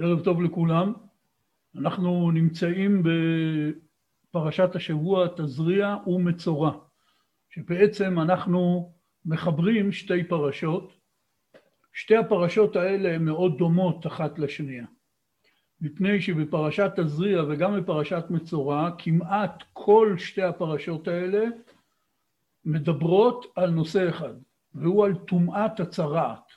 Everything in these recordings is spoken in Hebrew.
ערב טוב לכולם. אנחנו נמצאים בפרשת השבוע תזריע ומצורע, שבעצם אנחנו מחברים שתי פרשות. שתי הפרשות האלה הן מאוד דומות אחת לשנייה, מפני שבפרשת תזריע וגם בפרשת מצורע כמעט כל שתי הפרשות האלה מדברות על נושא אחד, והוא על טומאת הצרעת.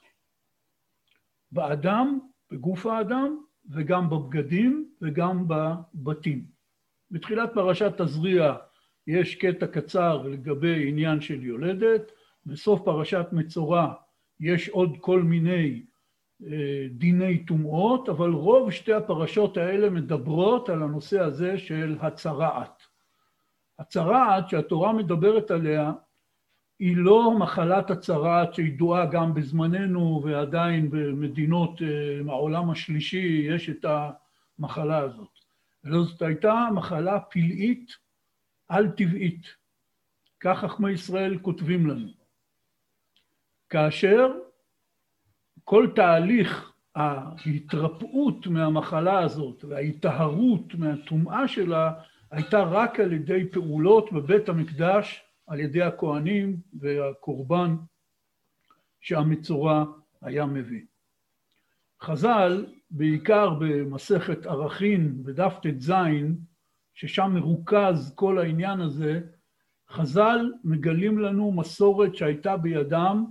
באדם בגוף האדם וגם בבגדים וגם בבתים. בתחילת פרשת תזריע יש קטע קצר לגבי עניין של יולדת, בסוף פרשת מצורע יש עוד כל מיני אה, דיני טומאות, אבל רוב שתי הפרשות האלה מדברות על הנושא הזה של הצרעת. הצרעת שהתורה מדברת עליה היא לא מחלת הצרעת שידועה גם בזמננו ועדיין במדינות אה, מהעולם השלישי יש את המחלה הזאת, אלא זאת הייתה מחלה פלאית על-טבעית, כך חכמי ישראל כותבים לנו. כאשר כל תהליך ההתרפאות מהמחלה הזאת וההיטהרות מהטומאה שלה הייתה רק על ידי פעולות בבית המקדש על ידי הכהנים והקורבן שהמצורע היה מביא. חז"ל, בעיקר במסכת ערכין בדף ט"ז, ששם מרוכז כל העניין הזה, חז"ל מגלים לנו מסורת שהייתה בידם,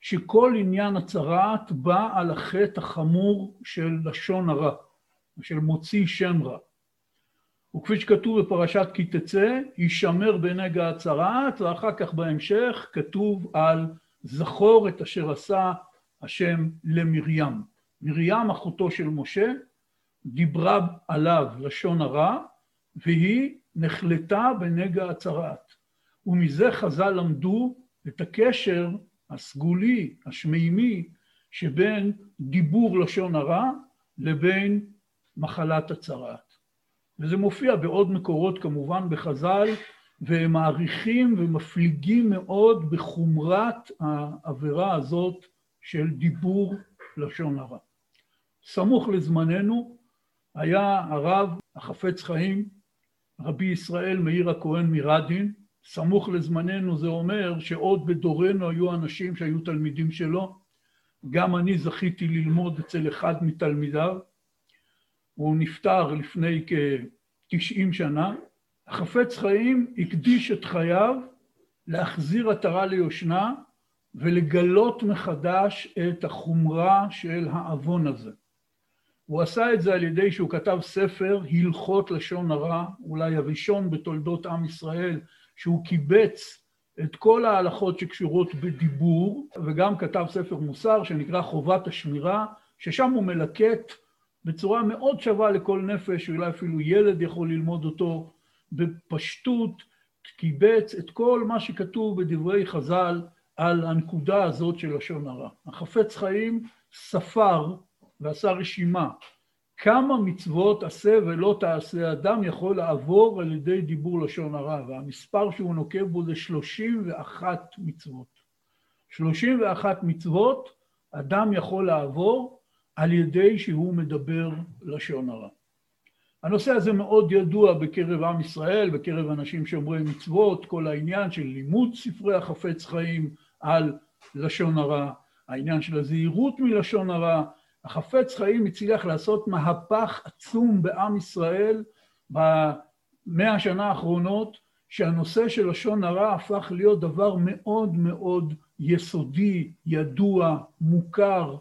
שכל עניין הצרעת בא על החטא החמור של לשון הרע, של מוציא שם רע. וכפי שכתוב בפרשת כי תצא, יישמר בנגע הצרעת, ואחר כך בהמשך כתוב על זכור את אשר עשה השם למרים. מרים, אחותו של משה, דיברה עליו לשון הרע, והיא נחלטה בנגע הצרעת. ומזה חז"ל למדו את הקשר הסגולי, השמימי, שבין דיבור לשון הרע לבין מחלת הצרעת. וזה מופיע בעוד מקורות כמובן בחז"ל, והם מעריכים ומפליגים מאוד בחומרת העבירה הזאת של דיבור לשון הרע. סמוך לזמננו היה הרב החפץ חיים, רבי ישראל מאיר הכהן מרדין, סמוך לזמננו זה אומר שעוד בדורנו היו אנשים שהיו תלמידים שלו, גם אני זכיתי ללמוד אצל אחד מתלמידיו, הוא נפטר לפני כ-90 שנה, החפץ חיים הקדיש את חייו להחזיר עטרה ליושנה ולגלות מחדש את החומרה של העוון הזה. הוא עשה את זה על ידי שהוא כתב ספר הלכות לשון הרע, אולי הראשון בתולדות עם ישראל, שהוא קיבץ את כל ההלכות שקשורות בדיבור, וגם כתב ספר מוסר שנקרא חובת השמירה, ששם הוא מלקט בצורה מאוד שווה לכל נפש, אולי אפילו ילד יכול ללמוד אותו בפשטות, קיבץ את כל מה שכתוב בדברי חז"ל על הנקודה הזאת של לשון הרע. החפץ חיים ספר ועשה רשימה כמה מצוות עשה ולא תעשה אדם יכול לעבור על ידי דיבור לשון הרע, והמספר שהוא נוקב בו זה 31 מצוות. 31 מצוות אדם יכול לעבור על ידי שהוא מדבר לשון הרע. הנושא הזה מאוד ידוע בקרב עם ישראל, בקרב אנשים שומרי מצוות, כל העניין של לימוד ספרי החפץ חיים על לשון הרע, העניין של הזהירות מלשון הרע. החפץ חיים הצליח לעשות מהפך עצום בעם ישראל במאה השנה האחרונות, שהנושא של לשון הרע הפך להיות דבר מאוד מאוד יסודי, ידוע, מוכר,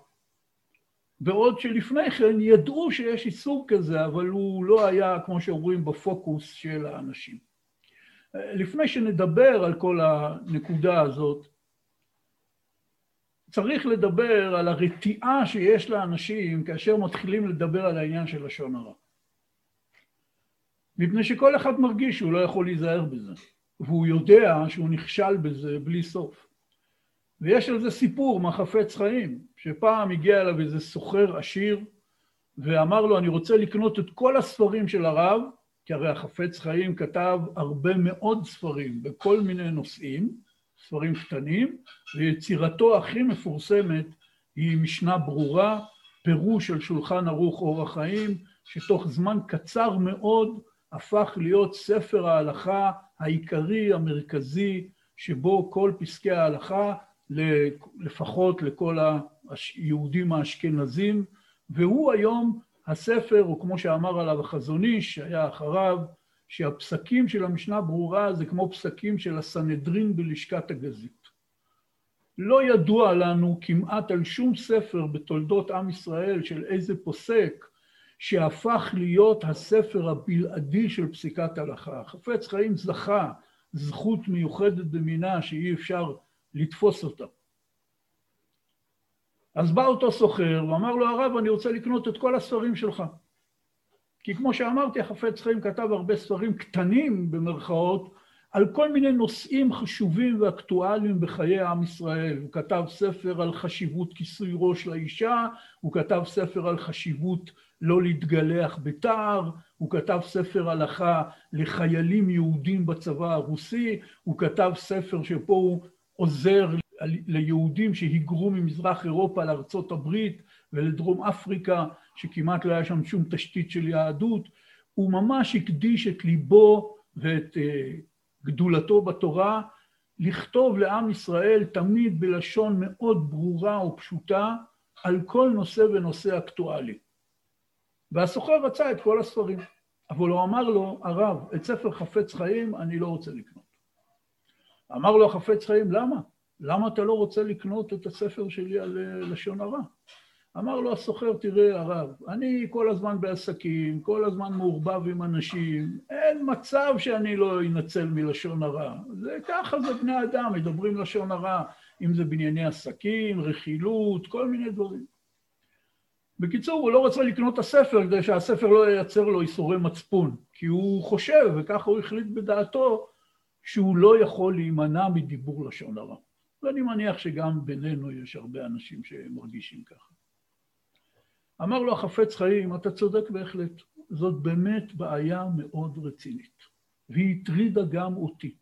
בעוד שלפני כן ידעו שיש איסור כזה, אבל הוא לא היה, כמו שאומרים, בפוקוס של האנשים. לפני שנדבר על כל הנקודה הזאת, צריך לדבר על הרתיעה שיש לאנשים כאשר מתחילים לדבר על העניין של לשון הרע. מפני שכל אחד מרגיש שהוא לא יכול להיזהר בזה, והוא יודע שהוא נכשל בזה בלי סוף. ויש על זה סיפור מהחפץ חיים, שפעם הגיע אליו איזה סוחר עשיר ואמר לו, אני רוצה לקנות את כל הספרים של הרב, כי הרי החפץ חיים כתב הרבה מאוד ספרים בכל מיני נושאים, ספרים קטנים, ויצירתו הכי מפורסמת היא משנה ברורה, פירוש של שולחן ערוך אור החיים, שתוך זמן קצר מאוד הפך להיות ספר ההלכה העיקרי, המרכזי, שבו כל פסקי ההלכה, לפחות לכל היהודים האשכנזים, והוא היום הספר, או כמו שאמר עליו החזון איש, שהיה אחריו, שהפסקים של המשנה ברורה זה כמו פסקים של הסנהדרין בלשכת הגזית. לא ידוע לנו כמעט על שום ספר בתולדות עם ישראל של איזה פוסק שהפך להיות הספר הבלעדי של פסיקת הלכה. חפץ חיים זכה זכות מיוחדת במינה שאי אפשר לתפוס אותה. אז בא אותו סוחר ואמר לו הרב אני רוצה לקנות את כל הספרים שלך. כי כמו שאמרתי החפץ חיים כתב הרבה ספרים קטנים במרכאות על כל מיני נושאים חשובים ואקטואליים בחיי עם ישראל. הוא כתב ספר על חשיבות כיסוי ראש לאישה, הוא כתב ספר על חשיבות לא להתגלח בתער, הוא כתב ספר הלכה לחיילים יהודים בצבא הרוסי, הוא כתב ספר שפה הוא עוזר ליהודים שהיגרו ממזרח אירופה לארצות הברית ולדרום אפריקה, שכמעט לא היה שם שום תשתית של יהדות. הוא ממש הקדיש את ליבו ואת אה, גדולתו בתורה לכתוב לעם ישראל תמיד בלשון מאוד ברורה ופשוטה על כל נושא ונושא אקטואלי. והסוחר רצה את כל הספרים, אבל הוא אמר לו, הרב, את ספר חפץ חיים אני לא רוצה לקנות. אמר לו החפץ חיים, למה? למה אתה לא רוצה לקנות את הספר שלי על אה, לשון הרע? אמר לו הסוחר, תראה הרב, אני כל הזמן בעסקים, כל הזמן מעורבב עם אנשים, אין מצב שאני לא אנצל מלשון הרע. זה ככה זה בני אדם, מדברים לשון הרע, אם זה בענייני עסקים, רכילות, כל מיני דברים. בקיצור, הוא לא רוצה לקנות את הספר כדי שהספר לא ייצר לו איסורי מצפון, כי הוא חושב, וככה הוא החליט בדעתו, שהוא לא יכול להימנע מדיבור לשון הרע. ואני מניח שגם בינינו יש הרבה אנשים שמרגישים ככה. אמר לו החפץ חיים, אתה צודק בהחלט, זאת באמת בעיה מאוד רצינית, והיא הטרידה גם אותי.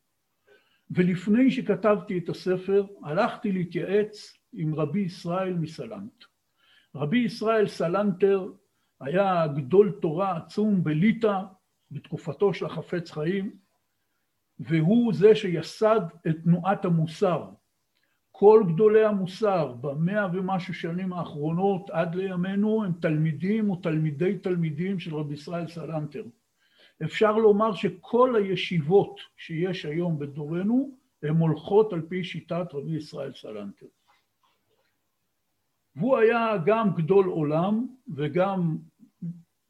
ולפני שכתבתי את הספר, הלכתי להתייעץ עם רבי ישראל מסלנט. רבי ישראל סלנטר היה גדול תורה עצום בליטא בתקופתו של החפץ חיים, והוא זה שיסד את תנועת המוסר, כל גדולי המוסר במאה ומשהו שנים האחרונות עד לימינו הם תלמידים או תלמידי תלמידים של רבי ישראל סלנטר. אפשר לומר שכל הישיבות שיש היום בדורנו הן הולכות על פי שיטת רבי ישראל סלנטר. והוא היה גם גדול עולם וגם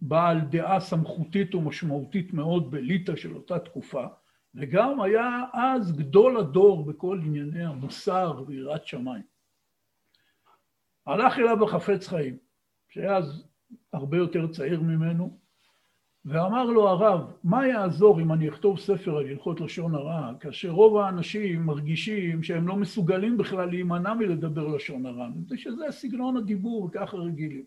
בעל דעה סמכותית ומשמעותית מאוד בליטא של אותה תקופה. וגם היה אז גדול הדור בכל ענייני המוסר ויראת שמיים. הלך אליו בחפץ חיים, שהיה אז הרבה יותר צעיר ממנו, ואמר לו הרב, מה יעזור אם אני אכתוב ספר על הלכות לשון הרע, כאשר רוב האנשים מרגישים שהם לא מסוגלים בכלל להימנע מלדבר לשון הרע, מפני שזה סגנון הדיבור וככה רגילים.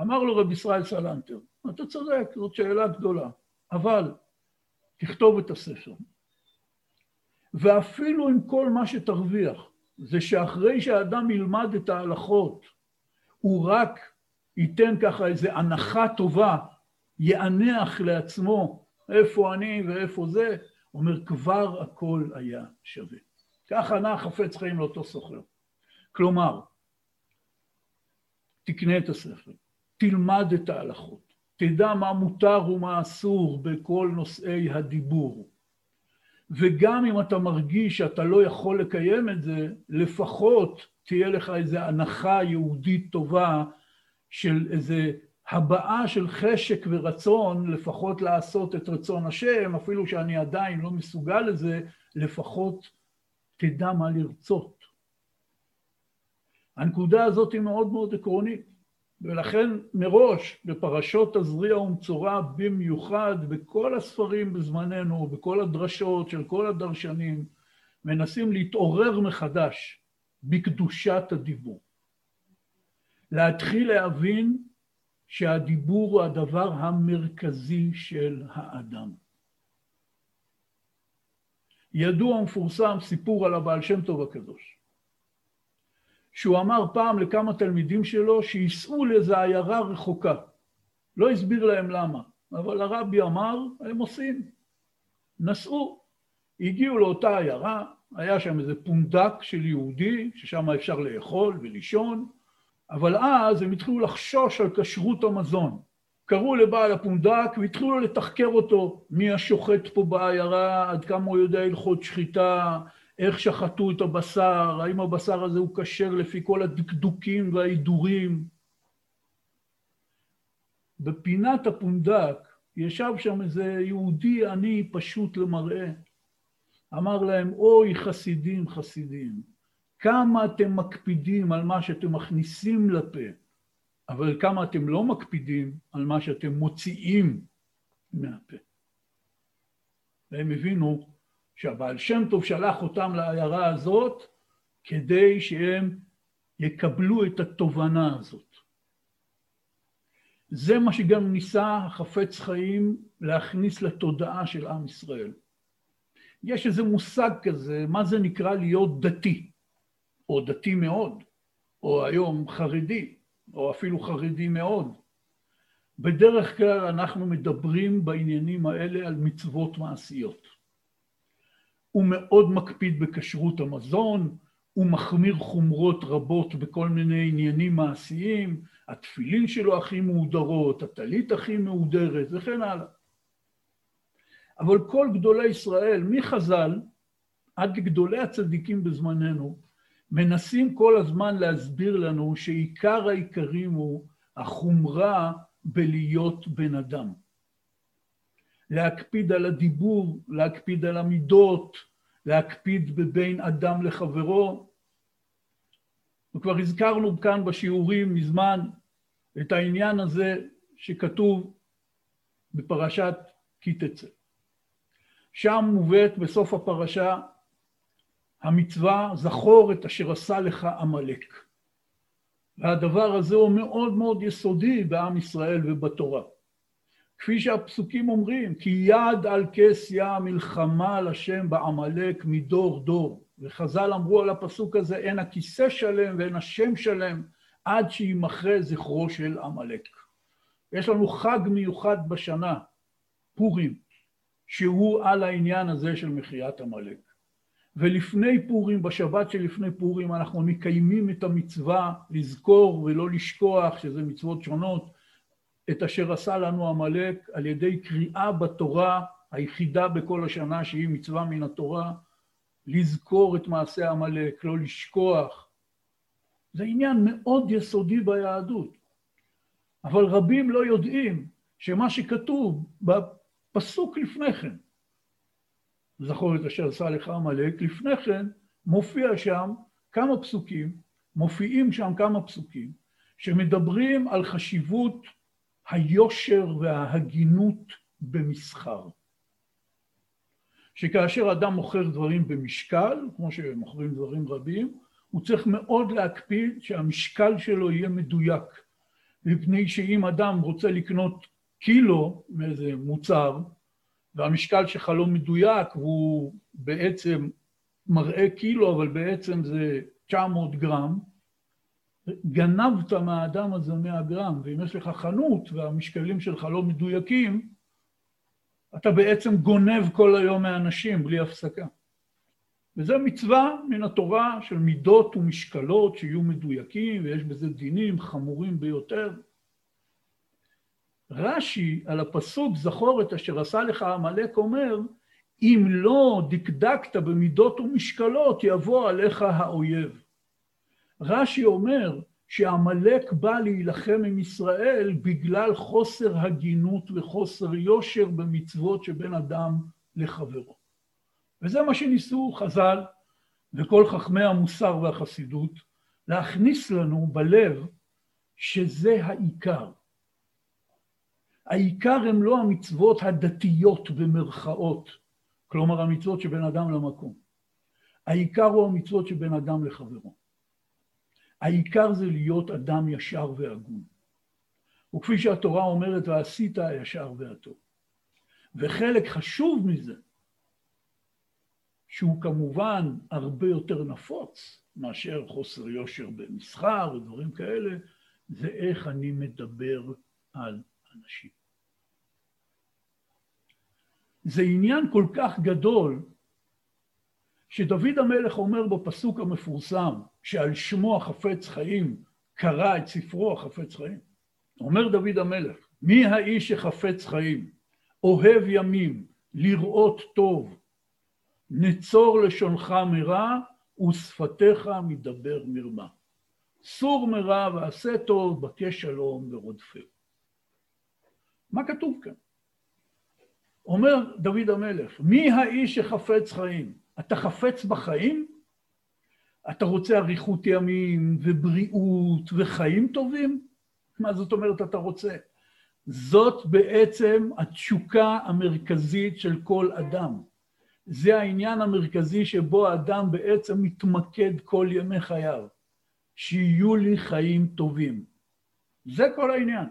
אמר לו רב ישראל סלנטר, אתה צודק, זאת שאלה גדולה, אבל תכתוב את הספר. ואפילו עם כל מה שתרוויח, זה שאחרי שהאדם ילמד את ההלכות, הוא רק ייתן ככה איזו הנחה טובה, יענח לעצמו איפה אני ואיפה זה, אומר כבר הכל היה שווה. ככה ענה חפץ חיים לאותו סוחר. כלומר, תקנה את הספר, תלמד את ההלכות, תדע מה מותר ומה אסור בכל נושאי הדיבור. וגם אם אתה מרגיש שאתה לא יכול לקיים את זה, לפחות תהיה לך איזו הנחה יהודית טובה של איזה הבעה של חשק ורצון לפחות לעשות את רצון השם, אפילו שאני עדיין לא מסוגל לזה, לפחות תדע מה לרצות. הנקודה הזאת היא מאוד מאוד עקרונית. ולכן מראש בפרשות תזריע ומצורע במיוחד בכל הספרים בזמננו, בכל הדרשות של כל הדרשנים, מנסים להתעורר מחדש בקדושת הדיבור. להתחיל להבין שהדיבור הוא הדבר המרכזי של האדם. ידוע ומפורסם סיפור על הבעל שם טוב הקדוש. שהוא אמר פעם לכמה תלמידים שלו שייסעו לאיזו עיירה רחוקה. לא הסביר להם למה, אבל הרבי אמר, הם עושים. נסעו, הגיעו לאותה עיירה, היה שם איזה פונדק של יהודי, ששם אפשר לאכול ולישון, אבל אז הם התחילו לחשוש על כשרות המזון. קראו לבעל הפונדק והתחילו לתחקר אותו, מי השוחט פה בעיירה, עד כמה הוא יודע הלכות שחיטה, איך שחטו את הבשר, האם הבשר הזה הוא כשר לפי כל הדקדוקים וההידורים. בפינת הפונדק ישב שם איזה יהודי עני פשוט למראה. אמר להם, אוי חסידים, חסידים, כמה אתם מקפידים על מה שאתם מכניסים לפה, אבל כמה אתם לא מקפידים על מה שאתם מוציאים מהפה. והם הבינו שהבעל שם טוב שלח אותם לעיירה הזאת כדי שהם יקבלו את התובנה הזאת. זה מה שגם ניסה החפץ חיים להכניס לתודעה של עם ישראל. יש איזה מושג כזה, מה זה נקרא להיות דתי, או דתי מאוד, או היום חרדי, או אפילו חרדי מאוד. בדרך כלל אנחנו מדברים בעניינים האלה על מצוות מעשיות. הוא מאוד מקפיד בכשרות המזון, הוא מחמיר חומרות רבות בכל מיני עניינים מעשיים, התפילין שלו הכי מהודרות, הטלית הכי מהודרת וכן הלאה. אבל כל גדולי ישראל, מחז"ל עד לגדולי הצדיקים בזמננו, מנסים כל הזמן להסביר לנו שעיקר העיקרים הוא החומרה בלהיות בן אדם. להקפיד על הדיבור, להקפיד על המידות, להקפיד בבין אדם לחברו. וכבר הזכרנו כאן בשיעורים מזמן את העניין הזה שכתוב בפרשת כי תצא. שם מובאת בסוף הפרשה המצווה זכור את אשר עשה לך עמלק. והדבר הזה הוא מאוד מאוד יסודי בעם ישראל ובתורה. כפי שהפסוקים אומרים, כי יד על כס יה מלחמה על השם בעמלק מדור דור. וחז"ל אמרו על הפסוק הזה, אין הכיסא שלם ואין השם שלם עד שימחה זכרו של עמלק. יש לנו חג מיוחד בשנה, פורים, שהוא על העניין הזה של מחיית עמלק. ולפני פורים, בשבת שלפני פורים, אנחנו מקיימים את המצווה לזכור ולא לשכוח, שזה מצוות שונות, את אשר עשה לנו עמלק על ידי קריאה בתורה היחידה בכל השנה שהיא מצווה מן התורה, לזכור את מעשה עמלק, לא לשכוח. זה עניין מאוד יסודי ביהדות. אבל רבים לא יודעים שמה שכתוב בפסוק לפני כן, זכור את אשר עשה לך עמלק, לפני כן מופיע שם כמה פסוקים, מופיעים שם כמה פסוקים, שמדברים על חשיבות היושר וההגינות במסחר. שכאשר אדם מוכר דברים במשקל, כמו שמוכרים דברים רבים, הוא צריך מאוד להקפיד שהמשקל שלו יהיה מדויק. מפני שאם אדם רוצה לקנות קילו מאיזה מוצר, והמשקל שלך לא מדויק והוא בעצם מראה קילו, אבל בעצם זה 900 גרם, גנבת מהאדם הזה 100 גרם, ואם יש לך חנות והמשקלים שלך לא מדויקים, אתה בעצם גונב כל היום מאנשים בלי הפסקה. וזו מצווה מן התורה של מידות ומשקלות שיהיו מדויקים, ויש בזה דינים חמורים ביותר. רש"י על הפסוק זכור את אשר עשה לך עמלק אומר אם לא דקדקת במידות ומשקלות יבוא עליך האויב. רש"י אומר שעמלק בא להילחם עם ישראל בגלל חוסר הגינות וחוסר יושר במצוות שבין אדם לחברו. וזה מה שניסו חז"ל וכל חכמי המוסר והחסידות להכניס לנו בלב שזה העיקר. העיקר הם לא המצוות הדתיות במרכאות, כלומר המצוות שבין אדם למקום. העיקר הוא המצוות שבין אדם לחברו. העיקר זה להיות אדם ישר והגון. וכפי שהתורה אומרת, ועשית הישר והטוב. וחלק חשוב מזה, שהוא כמובן הרבה יותר נפוץ, מאשר חוסר יושר במסחר ודברים כאלה, זה איך אני מדבר על אנשים. זה עניין כל כך גדול, שדוד המלך אומר בפסוק המפורסם, שעל שמו החפץ חיים קרא את ספרו החפץ חיים. אומר דוד המלך, מי האיש שחפץ חיים, אוהב ימים, לראות טוב, נצור לשונך מרע ושפתיך מדבר מרמה. סור מרע ועשה טוב, בקש שלום ורודפהו. מה כתוב כאן? אומר דוד המלך, מי האיש שחפץ חיים? אתה חפץ בחיים? אתה רוצה אריכות ימים ובריאות וחיים טובים? מה זאת אומרת אתה רוצה? זאת בעצם התשוקה המרכזית של כל אדם. זה העניין המרכזי שבו האדם בעצם מתמקד כל ימי חייו. שיהיו לי חיים טובים. זה כל העניין.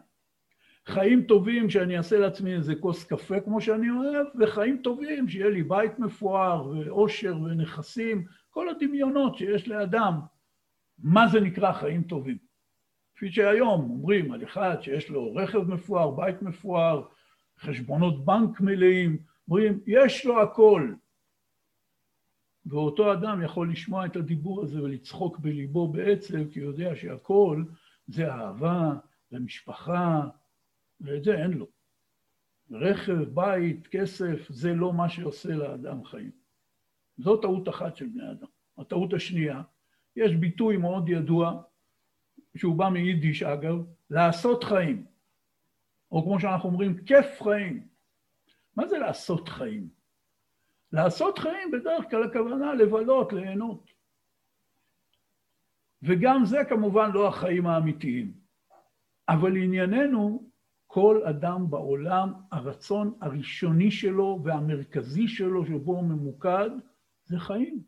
חיים טובים שאני אעשה לעצמי איזה כוס קפה כמו שאני אוהב, וחיים טובים שיהיה לי בית מפואר ואושר ונכסים, כל הדמיונות שיש לאדם. מה זה נקרא חיים טובים? כפי שהיום אומרים על אחד שיש לו רכב מפואר, בית מפואר, חשבונות בנק מלאים, אומרים, יש לו הכל. ואותו אדם יכול לשמוע את הדיבור הזה ולצחוק בליבו בעצב, כי הוא יודע שהכל זה אהבה ומשפחה, ואת זה אין לו. רכב, בית, כסף, זה לא מה שעושה לאדם חיים. זו טעות אחת של בני אדם. הטעות השנייה, יש ביטוי מאוד ידוע, שהוא בא מיידיש אגב, לעשות חיים. או כמו שאנחנו אומרים, כיף חיים. מה זה לעשות חיים? לעשות חיים בדרך כלל הכוונה לבלות, ליהנות. וגם זה כמובן לא החיים האמיתיים. אבל לענייננו, כל אדם בעולם, הרצון הראשוני שלו והמרכזי שלו שבו הוא ממוקד, זה חיים.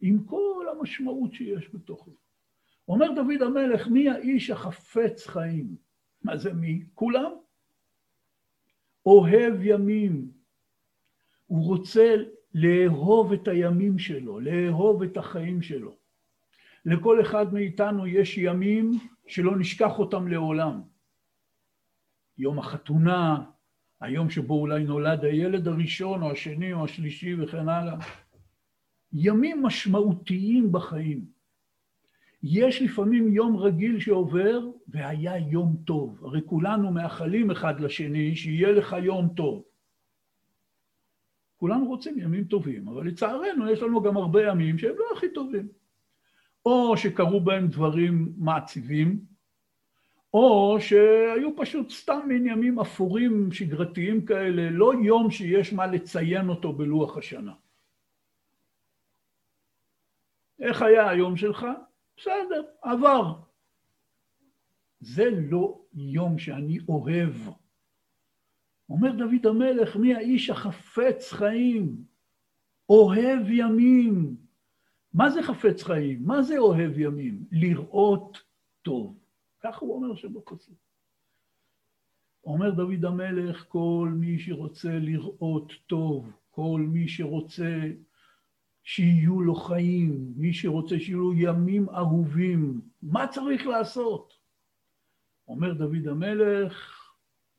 עם כל המשמעות שיש בתוך זה. אומר דוד המלך, מי האיש החפץ חיים? מה זה מי? כולם. אוהב ימים. הוא רוצה לאהוב את הימים שלו, לאהוב את החיים שלו. לכל אחד מאיתנו יש ימים שלא נשכח אותם לעולם. יום החתונה, היום שבו אולי נולד הילד הראשון או השני או השלישי וכן הלאה. ימים משמעותיים בחיים. יש לפעמים יום רגיל שעובר והיה יום טוב. הרי כולנו מאחלים אחד לשני שיהיה לך יום טוב. כולנו רוצים ימים טובים, אבל לצערנו יש לנו גם הרבה ימים שהם לא הכי טובים. או שקרו בהם דברים מעציבים, או שהיו פשוט סתם מין ימים אפורים שגרתיים כאלה, לא יום שיש מה לציין אותו בלוח השנה. איך היה היום שלך? בסדר, עבר. זה לא יום שאני אוהב. אומר דוד המלך, מי האיש החפץ חיים, אוהב ימים. מה זה חפץ חיים? מה זה אוהב ימים? לראות טוב. ככה הוא אומר שבפסוק. אומר דוד המלך, כל מי שרוצה לראות טוב, כל מי שרוצה שיהיו לו חיים, מי שרוצה שיהיו לו ימים אהובים, מה צריך לעשות? אומר דוד המלך,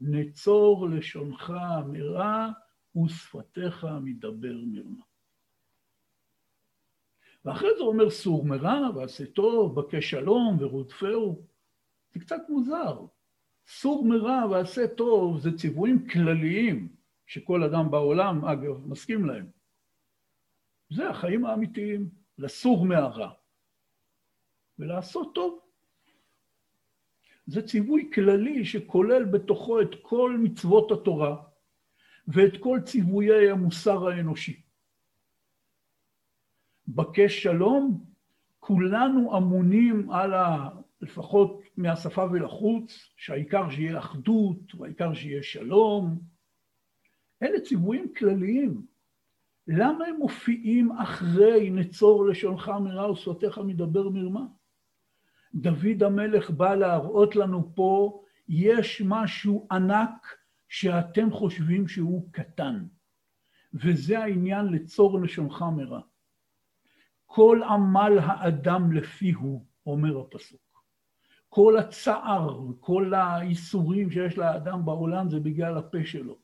נצור לשונך מרע ושפתיך מדבר מרמה. ואחרי זה אומר סור מרע ועשה טוב, בקש שלום ורודפהו. זה קצת מוזר. סור מרע ועשה טוב זה ציוויים כלליים שכל אדם בעולם, אגב, מסכים להם. זה החיים האמיתיים, לסור מהרע ולעשות טוב. זה ציווי כללי שכולל בתוכו את כל מצוות התורה ואת כל ציוויי המוסר האנושי. בקש שלום, כולנו אמונים על ה... לפחות מהשפה ולחוץ, שהעיקר שיהיה אחדות והעיקר שיהיה שלום. אלה ציוויים כלליים. למה הם מופיעים אחרי נצור לשונך מרע ושפתיך מדבר מרמה? דוד המלך בא להראות לנו פה, יש משהו ענק שאתם חושבים שהוא קטן, וזה העניין לצור לשונך מרע. כל עמל האדם לפיהו, אומר הפסוק. כל הצער, כל האיסורים שיש לאדם בעולם זה בגלל הפה שלו.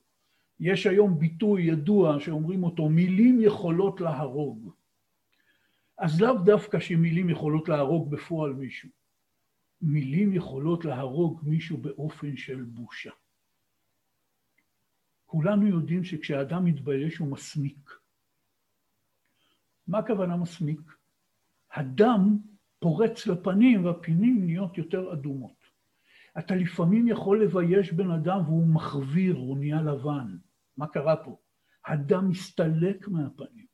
יש היום ביטוי ידוע שאומרים אותו, מילים יכולות להרוג. אז לאו דווקא שמילים יכולות להרוג בפועל מישהו. מילים יכולות להרוג מישהו באופן של בושה. כולנו יודעים שכשאדם מתבייש הוא מסמיק. מה הכוונה מסמיק? הדם פורץ לפנים והפנים נהיות יותר אדומות. אתה לפעמים יכול לבייש בן אדם והוא מחוויר, הוא נהיה לבן. מה קרה פה? הדם מסתלק מהפנים.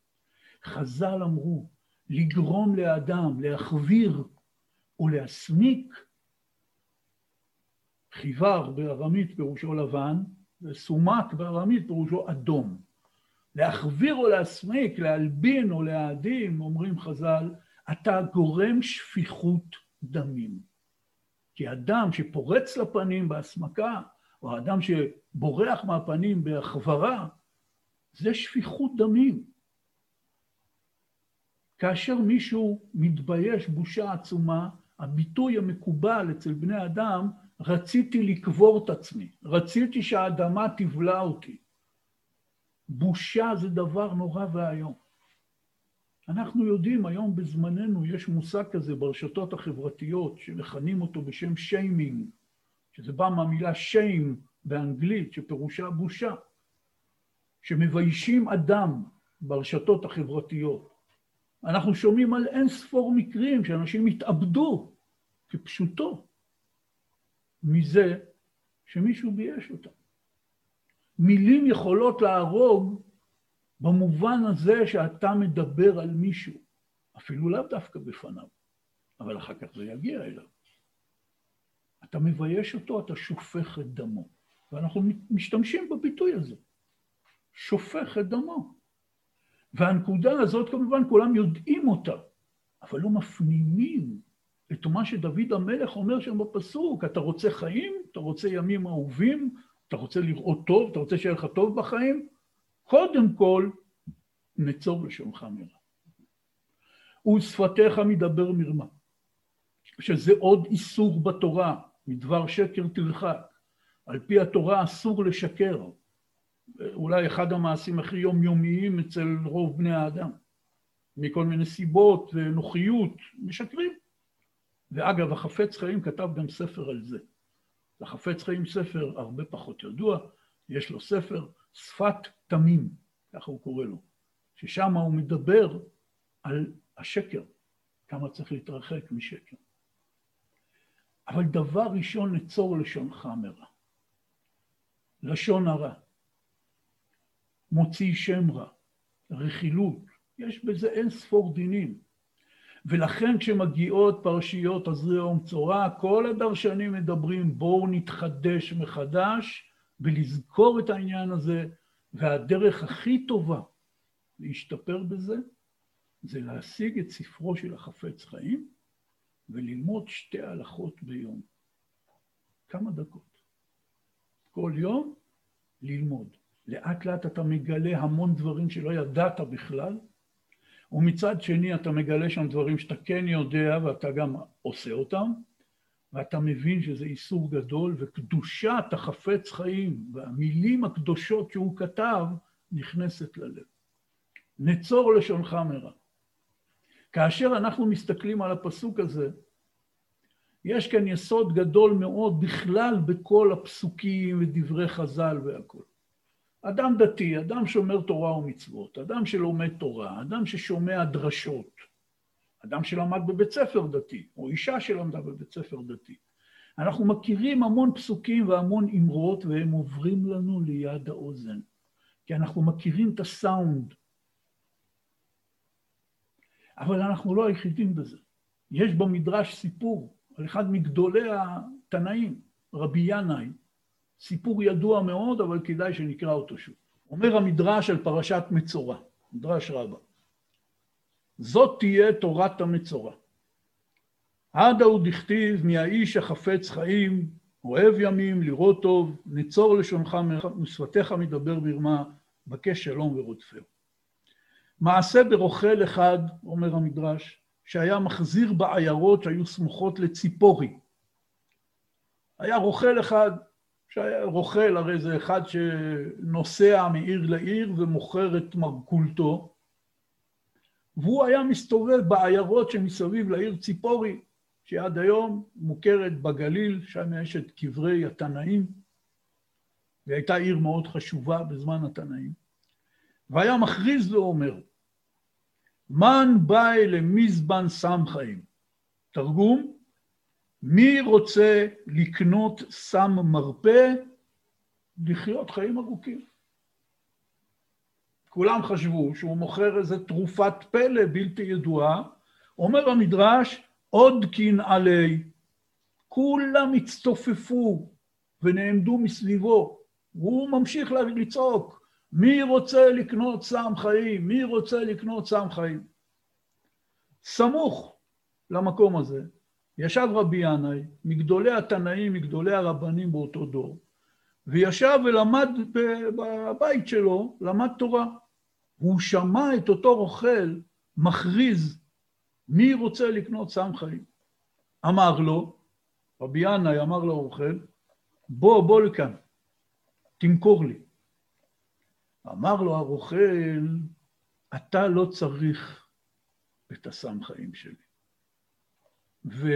חז"ל אמרו, לגרום לאדם להחוויר או להסמיק, חיוור בארמית פירושו לבן, וסומק בארמית פירושו אדום. להחוויר או להסמיק, להלבין או להאדים, אומרים חז"ל, אתה גורם שפיכות דמים. כי אדם שפורץ לפנים בהסמקה, או האדם שבורח מהפנים בהחברה, זה שפיכות דמים. כאשר מישהו מתבייש בושה עצומה, הביטוי המקובל אצל בני אדם, רציתי לקבור את עצמי, רציתי שהאדמה תבלע אותי. בושה זה דבר נורא ואיום. אנחנו יודעים, היום בזמננו יש מושג כזה ברשתות החברתיות שמכנים אותו בשם שיימינג, שזה בא מהמילה שיים באנגלית, שפירושה בושה, שמביישים אדם ברשתות החברתיות. אנחנו שומעים על אין ספור מקרים שאנשים התאבדו כפשוטו מזה שמישהו בייש אותם. מילים יכולות להרוג במובן הזה שאתה מדבר על מישהו, אפילו לאו דווקא בפניו, אבל אחר כך זה יגיע אליו. אתה מבייש אותו, אתה שופך את דמו. ואנחנו משתמשים בביטוי הזה, שופך את דמו. והנקודה הזאת כמובן כולם יודעים אותה, אבל לא מפנימים את מה שדוד המלך אומר שם בפסוק, אתה רוצה חיים? אתה רוצה ימים אהובים? אתה רוצה לראות טוב? אתה רוצה שיהיה לך טוב בחיים? קודם כל, נצור לשונך מרע. ושפתיך מדבר מרמה, שזה עוד איסור בתורה, מדבר שקר תרחק. על פי התורה אסור לשקר. אולי אחד המעשים הכי יומיומיים אצל רוב בני האדם. מכל מיני סיבות ונוחיות, משקרים. ואגב, החפץ חיים כתב גם ספר על זה. לחפץ חיים ספר הרבה פחות ידוע, יש לו ספר שפת תמים, ככה הוא קורא לו, ששם הוא מדבר על השקר, כמה צריך להתרחק משקר. אבל דבר ראשון, נצור לשונך מרע. לשון הרע, מוציא שם רע, רכילות, יש בזה אין ספור דינים. ולכן כשמגיעות פרשיות עזריה ומצורע, כל הדרשנים מדברים בואו נתחדש מחדש ולזכור את העניין הזה, והדרך הכי טובה להשתפר בזה, זה להשיג את ספרו של החפץ חיים וללמוד שתי הלכות ביום. כמה דקות. כל יום ללמוד. לאט לאט אתה מגלה המון דברים שלא ידעת בכלל, ומצד שני אתה מגלה שם דברים שאתה כן יודע ואתה גם עושה אותם, ואתה מבין שזה איסור גדול, וקדושת החפץ חיים והמילים הקדושות שהוא כתב נכנסת ללב. נצור לשונך מרע. כאשר אנחנו מסתכלים על הפסוק הזה, יש כאן יסוד גדול מאוד בכלל בכל הפסוקים ודברי חז"ל והכול. אדם דתי, אדם שומר תורה ומצוות, אדם שלומד תורה, אדם ששומע דרשות, אדם שלמד בבית ספר דתי, או אישה שלמדה בבית ספר דתי. אנחנו מכירים המון פסוקים והמון אמרות והם עוברים לנו ליד האוזן, כי אנחנו מכירים את הסאונד. אבל אנחנו לא היחידים בזה. יש במדרש סיפור על אחד מגדולי התנאים, רבי ינאי, סיפור ידוע מאוד, אבל כדאי שנקרא אותו שוב. אומר המדרש על פרשת מצורע, מדרש רבה. זאת תהיה תורת המצורע. עד ההוא דכתיב מהאיש החפץ חיים, אוהב ימים, לראות טוב, נצור לשונך ושפתיך מדבר מרמה, בקש שלום ורודפהו. מעשה ברוכל אחד, אומר המדרש, שהיה מחזיר בעיירות שהיו סמוכות לציפורי. היה רוכל אחד, שהיה רוכל, הרי זה אחד שנוסע מעיר לעיר ומוכר את מרכולתו, והוא היה מסתובב בעיירות שמסביב לעיר ציפורי, שעד היום מוכרת בגליל, שם יש את קברי התנאים, והייתה עיר מאוד חשובה בזמן התנאים. והיה מכריז ואומר, מן באי למזבן סם חיים. תרגום, מי רוצה לקנות סם מרפא לחיות חיים ארוכים? כולם חשבו שהוא מוכר איזה תרופת פלא בלתי ידועה. אומר המדרש, עוד קנעלי. כולם הצטופפו ונעמדו מסביבו. והוא ממשיך לצעוק, מי רוצה לקנות סם חיים? מי רוצה לקנות סם חיים? סמוך למקום הזה ישב רבי ינאי, מגדולי התנאים, מגדולי הרבנים באותו דור, וישב ולמד בבית שלו, למד תורה. והוא שמע את אותו רוכל מכריז, מי רוצה לקנות סם חיים? אמר לו, רבי ינאי אמר לרוכל, בוא, בוא לכאן, תמכור לי. אמר לו הרוכל, אתה לא צריך את הסם חיים שלי. ו...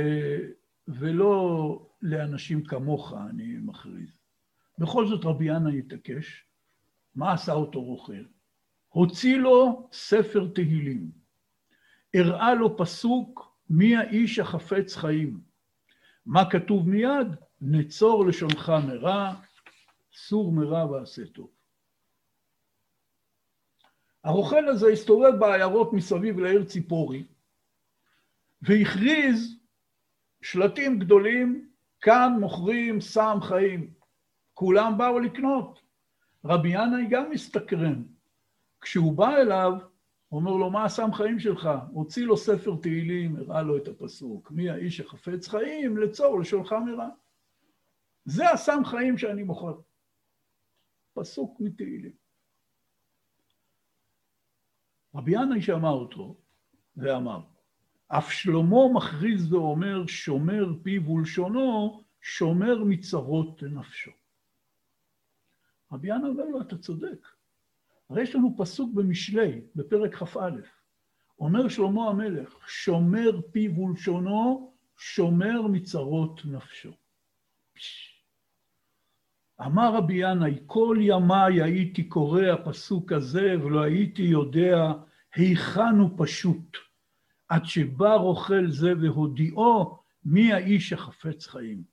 ולא לאנשים כמוך אני מכריז. בכל זאת רבי ינא התעקש, מה עשה אותו רוכל? הוציא לו ספר תהילים, הראה לו פסוק מי האיש החפץ חיים. מה כתוב מיד? נצור לשונך מרע, סור מרע ועשה טוב. הרוכל הזה הסתובב בעיירות מסביב לעיר ציפורי, והכריז שלטים גדולים, כאן מוכרים סם חיים. כולם באו לקנות. רבי ינאי גם מסתקרן. כשהוא בא אליו, הוא אומר לו, מה הסם חיים שלך? הוציא לו ספר תהילים, הראה לו את הפסוק, מי האיש החפץ חיים, לצור לשונך מרע. זה הסם חיים שאני מוכר. פסוק מתהילים. רבי ינאי שמע אותו ואמר, אף שלמה מכריז ואומר, שומר פיו ולשונו, שומר מצרות נפשו. רבי ינאי אומר לו, אתה צודק. הרי יש לנו פסוק במשלי, בפרק כ"א. אומר שלמה המלך, שומר פיו ולשונו, שומר מצרות נפשו. אמר רבי ינאי, כל ימיי הייתי קורא הפסוק הזה ולא הייתי יודע היכן הוא פשוט, עד שבא רוכל זה והודיעו מי האיש החפץ חיים.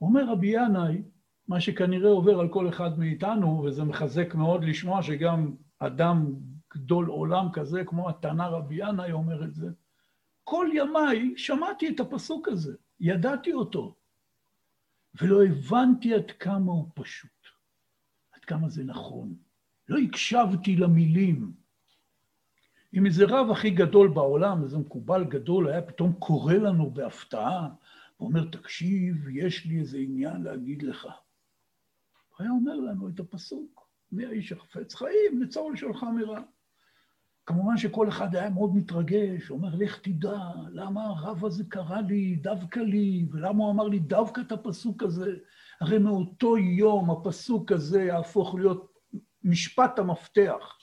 אומר רבי ינאי, מה שכנראה עובר על כל אחד מאיתנו, וזה מחזק מאוד לשמוע שגם אדם גדול עולם כזה, כמו התנא רבי ינאי אומר את זה, כל ימיי שמעתי את הפסוק הזה, ידעתי אותו, ולא הבנתי עד כמה הוא פשוט, עד כמה זה נכון. לא הקשבתי למילים. אם איזה רב הכי גדול בעולם, איזה מקובל גדול, היה פתאום קורא לנו בהפתעה, ואומר, תקשיב, יש לי איזה עניין להגיד לך. היה אומר לנו את הפסוק, מי האיש החפץ חיים, לצור לשולך מרע. כמובן שכל אחד היה מאוד מתרגש, אומר, לך תדע, למה הרב הזה קרא לי דווקא לי, ולמה הוא אמר לי דווקא את הפסוק הזה? הרי מאותו יום הפסוק הזה יהפוך להיות משפט המפתח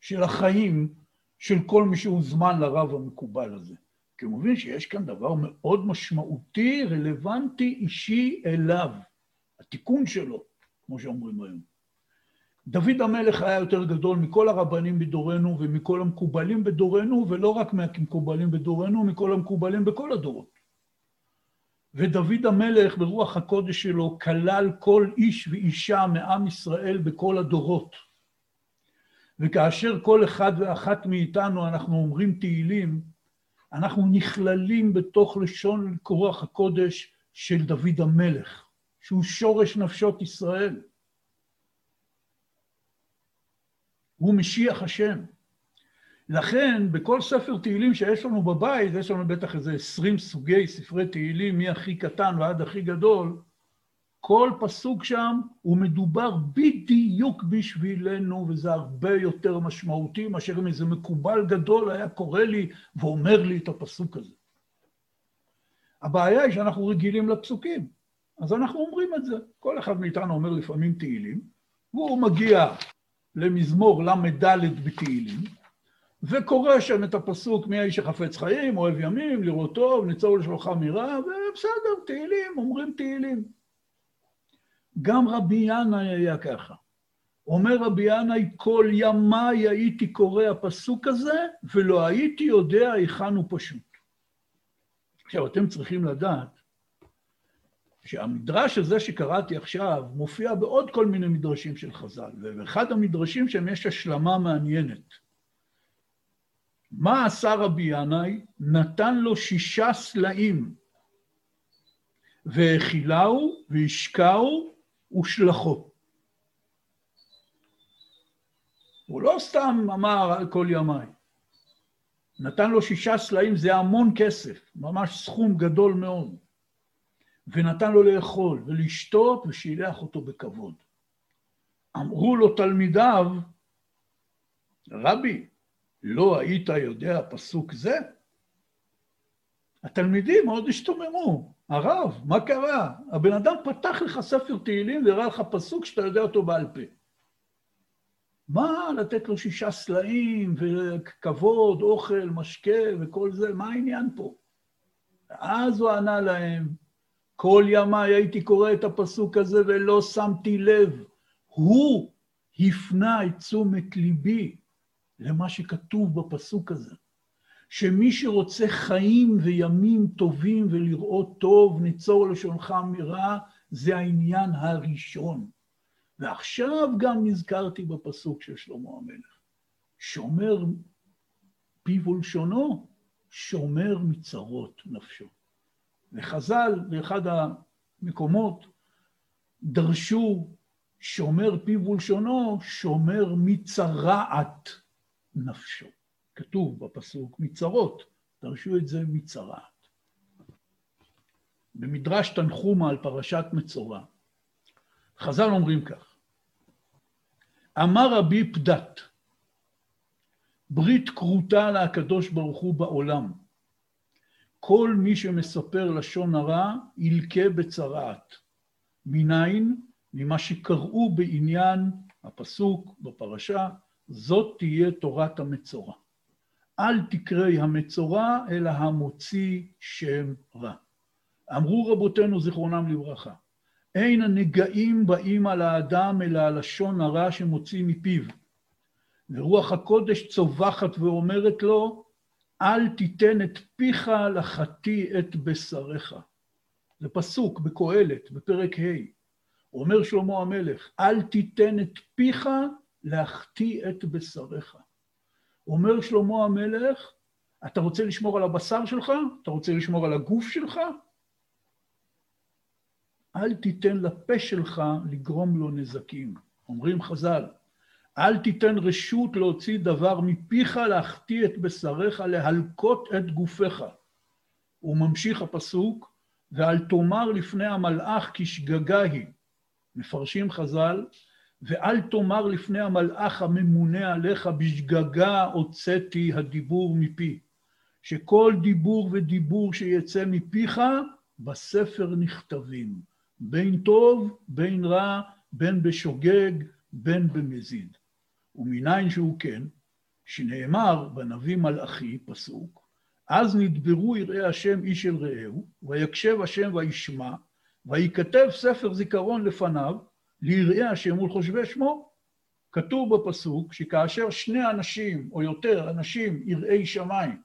של החיים של כל מי שהוזמן לרב המקובל הזה. כי הוא מבין שיש כאן דבר מאוד משמעותי, רלוונטי, אישי אליו, התיקון שלו, כמו שאומרים היום. דוד המלך היה יותר גדול מכל הרבנים בדורנו ומכל המקובלים בדורנו, ולא רק מהמקובלים בדורנו, מכל המקובלים בכל הדורות. ודוד המלך ברוח הקודש שלו כלל כל איש ואישה מעם ישראל בכל הדורות. וכאשר כל אחד ואחת מאיתנו אנחנו אומרים תהילים, אנחנו נכללים בתוך לשון רוח הקודש של דוד המלך, שהוא שורש נפשות ישראל. הוא משיח השם. לכן, בכל ספר תהילים שיש לנו בבית, יש לנו בטח איזה עשרים סוגי ספרי תהילים, מהכי קטן ועד הכי גדול, כל פסוק שם הוא מדובר בדיוק בשבילנו, וזה הרבה יותר משמעותי מאשר אם איזה מקובל גדול היה קורא לי ואומר לי את הפסוק הזה. הבעיה היא שאנחנו רגילים לפסוקים, אז אנחנו אומרים את זה. כל אחד מאיתנו אומר לפעמים תהילים, והוא מגיע למזמור ל"ד בתהילים, וקורא שם את הפסוק מי האיש החפץ חיים, אוהב ימים, לראות טוב, ניצור לשלוחה מרע, ובסדר, תהילים, אומרים תהילים. גם רבי ינאי היה ככה. אומר רבי ינאי, כל ימיי הייתי קורא הפסוק הזה, ולא הייתי יודע היכן הוא פשוט. עכשיו, אתם צריכים לדעת שהמדרש הזה שקראתי עכשיו מופיע בעוד כל מיני מדרשים של חז"ל, ובאחד המדרשים שם יש השלמה מעניינת. מה עשה רבי ינאי? נתן לו שישה סלעים, והאכילהו והשקהו ושלחו. הוא לא סתם אמר על כל ימיי. נתן לו שישה סלעים, זה המון כסף, ממש סכום גדול מאוד. ונתן לו לאכול ולשתות ושילח אותו בכבוד. אמרו לו תלמידיו, רבי, לא היית יודע פסוק זה? התלמידים מאוד השתוממו. הרב, מה קרה? הבן אדם פתח לך ספר תהילים והראה לך פסוק שאתה יודע אותו בעל פה. מה לתת לו שישה סלעים וכבוד, אוכל, משקה וכל זה, מה העניין פה? ואז הוא ענה להם, כל ימיי הייתי קורא את הפסוק הזה ולא שמתי לב. הוא הפנה את תשומת ליבי למה שכתוב בפסוק הזה. שמי שרוצה חיים וימים טובים ולראות טוב, ניצור לשונך מרע, זה העניין הראשון. ועכשיו גם נזכרתי בפסוק של שלמה המלך. שומר פיו ולשונו, שומר מצרות נפשו. וחז"ל באחד המקומות דרשו שומר פיו ולשונו, שומר מצרעת נפשו. כתוב בפסוק מצרות, דרשו את זה מצרעת. במדרש תנחומה על פרשת מצורע, חז"ל אומרים כך: אמר רבי פדת, ברית כרותה לקדוש ברוך הוא בעולם. כל מי שמספר לשון הרע ילקה בצרעת. מניין? ממה שקראו בעניין הפסוק בפרשה, זאת תהיה תורת המצורע. אל תקראי המצורע, אלא המוציא שם רע. אמרו רבותינו זיכרונם לברכה, אין הנגעים באים על האדם אלא הלשון הרע שמוציא מפיו. ורוח הקודש צווחת ואומרת לו, אל תיתן את פיך לחטיא את בשריך. זה פסוק בקהלת, בפרק ה'. אומר שלמה המלך, אל תיתן את פיך להחטיא את בשריך. אומר שלמה המלך, אתה רוצה לשמור על הבשר שלך? אתה רוצה לשמור על הגוף שלך? אל תיתן לפה שלך לגרום לו נזקים. אומרים חז"ל, אל תיתן רשות להוציא דבר מפיך, להחטיא את בשריך, להלקות את גופיך. הוא ממשיך הפסוק, ואל תאמר לפני המלאך כי שגגה היא. מפרשים חז"ל, ואל תאמר לפני המלאך הממונה עליך בשגגה הוצאתי הדיבור מפי. שכל דיבור ודיבור שיצא מפיך, בספר נכתבים. בין טוב, בין רע, בין בשוגג, בין במזיד. ומניין שהוא כן, שנאמר בנביא מלאכי, פסוק, אז נדברו יראי השם איש אל רעהו, ויקשב השם וישמע, ויכתב ספר זיכרון לפניו, ליראי השם ולחושבי שמו. כתוב בפסוק שכאשר שני אנשים או יותר אנשים יראי שמיים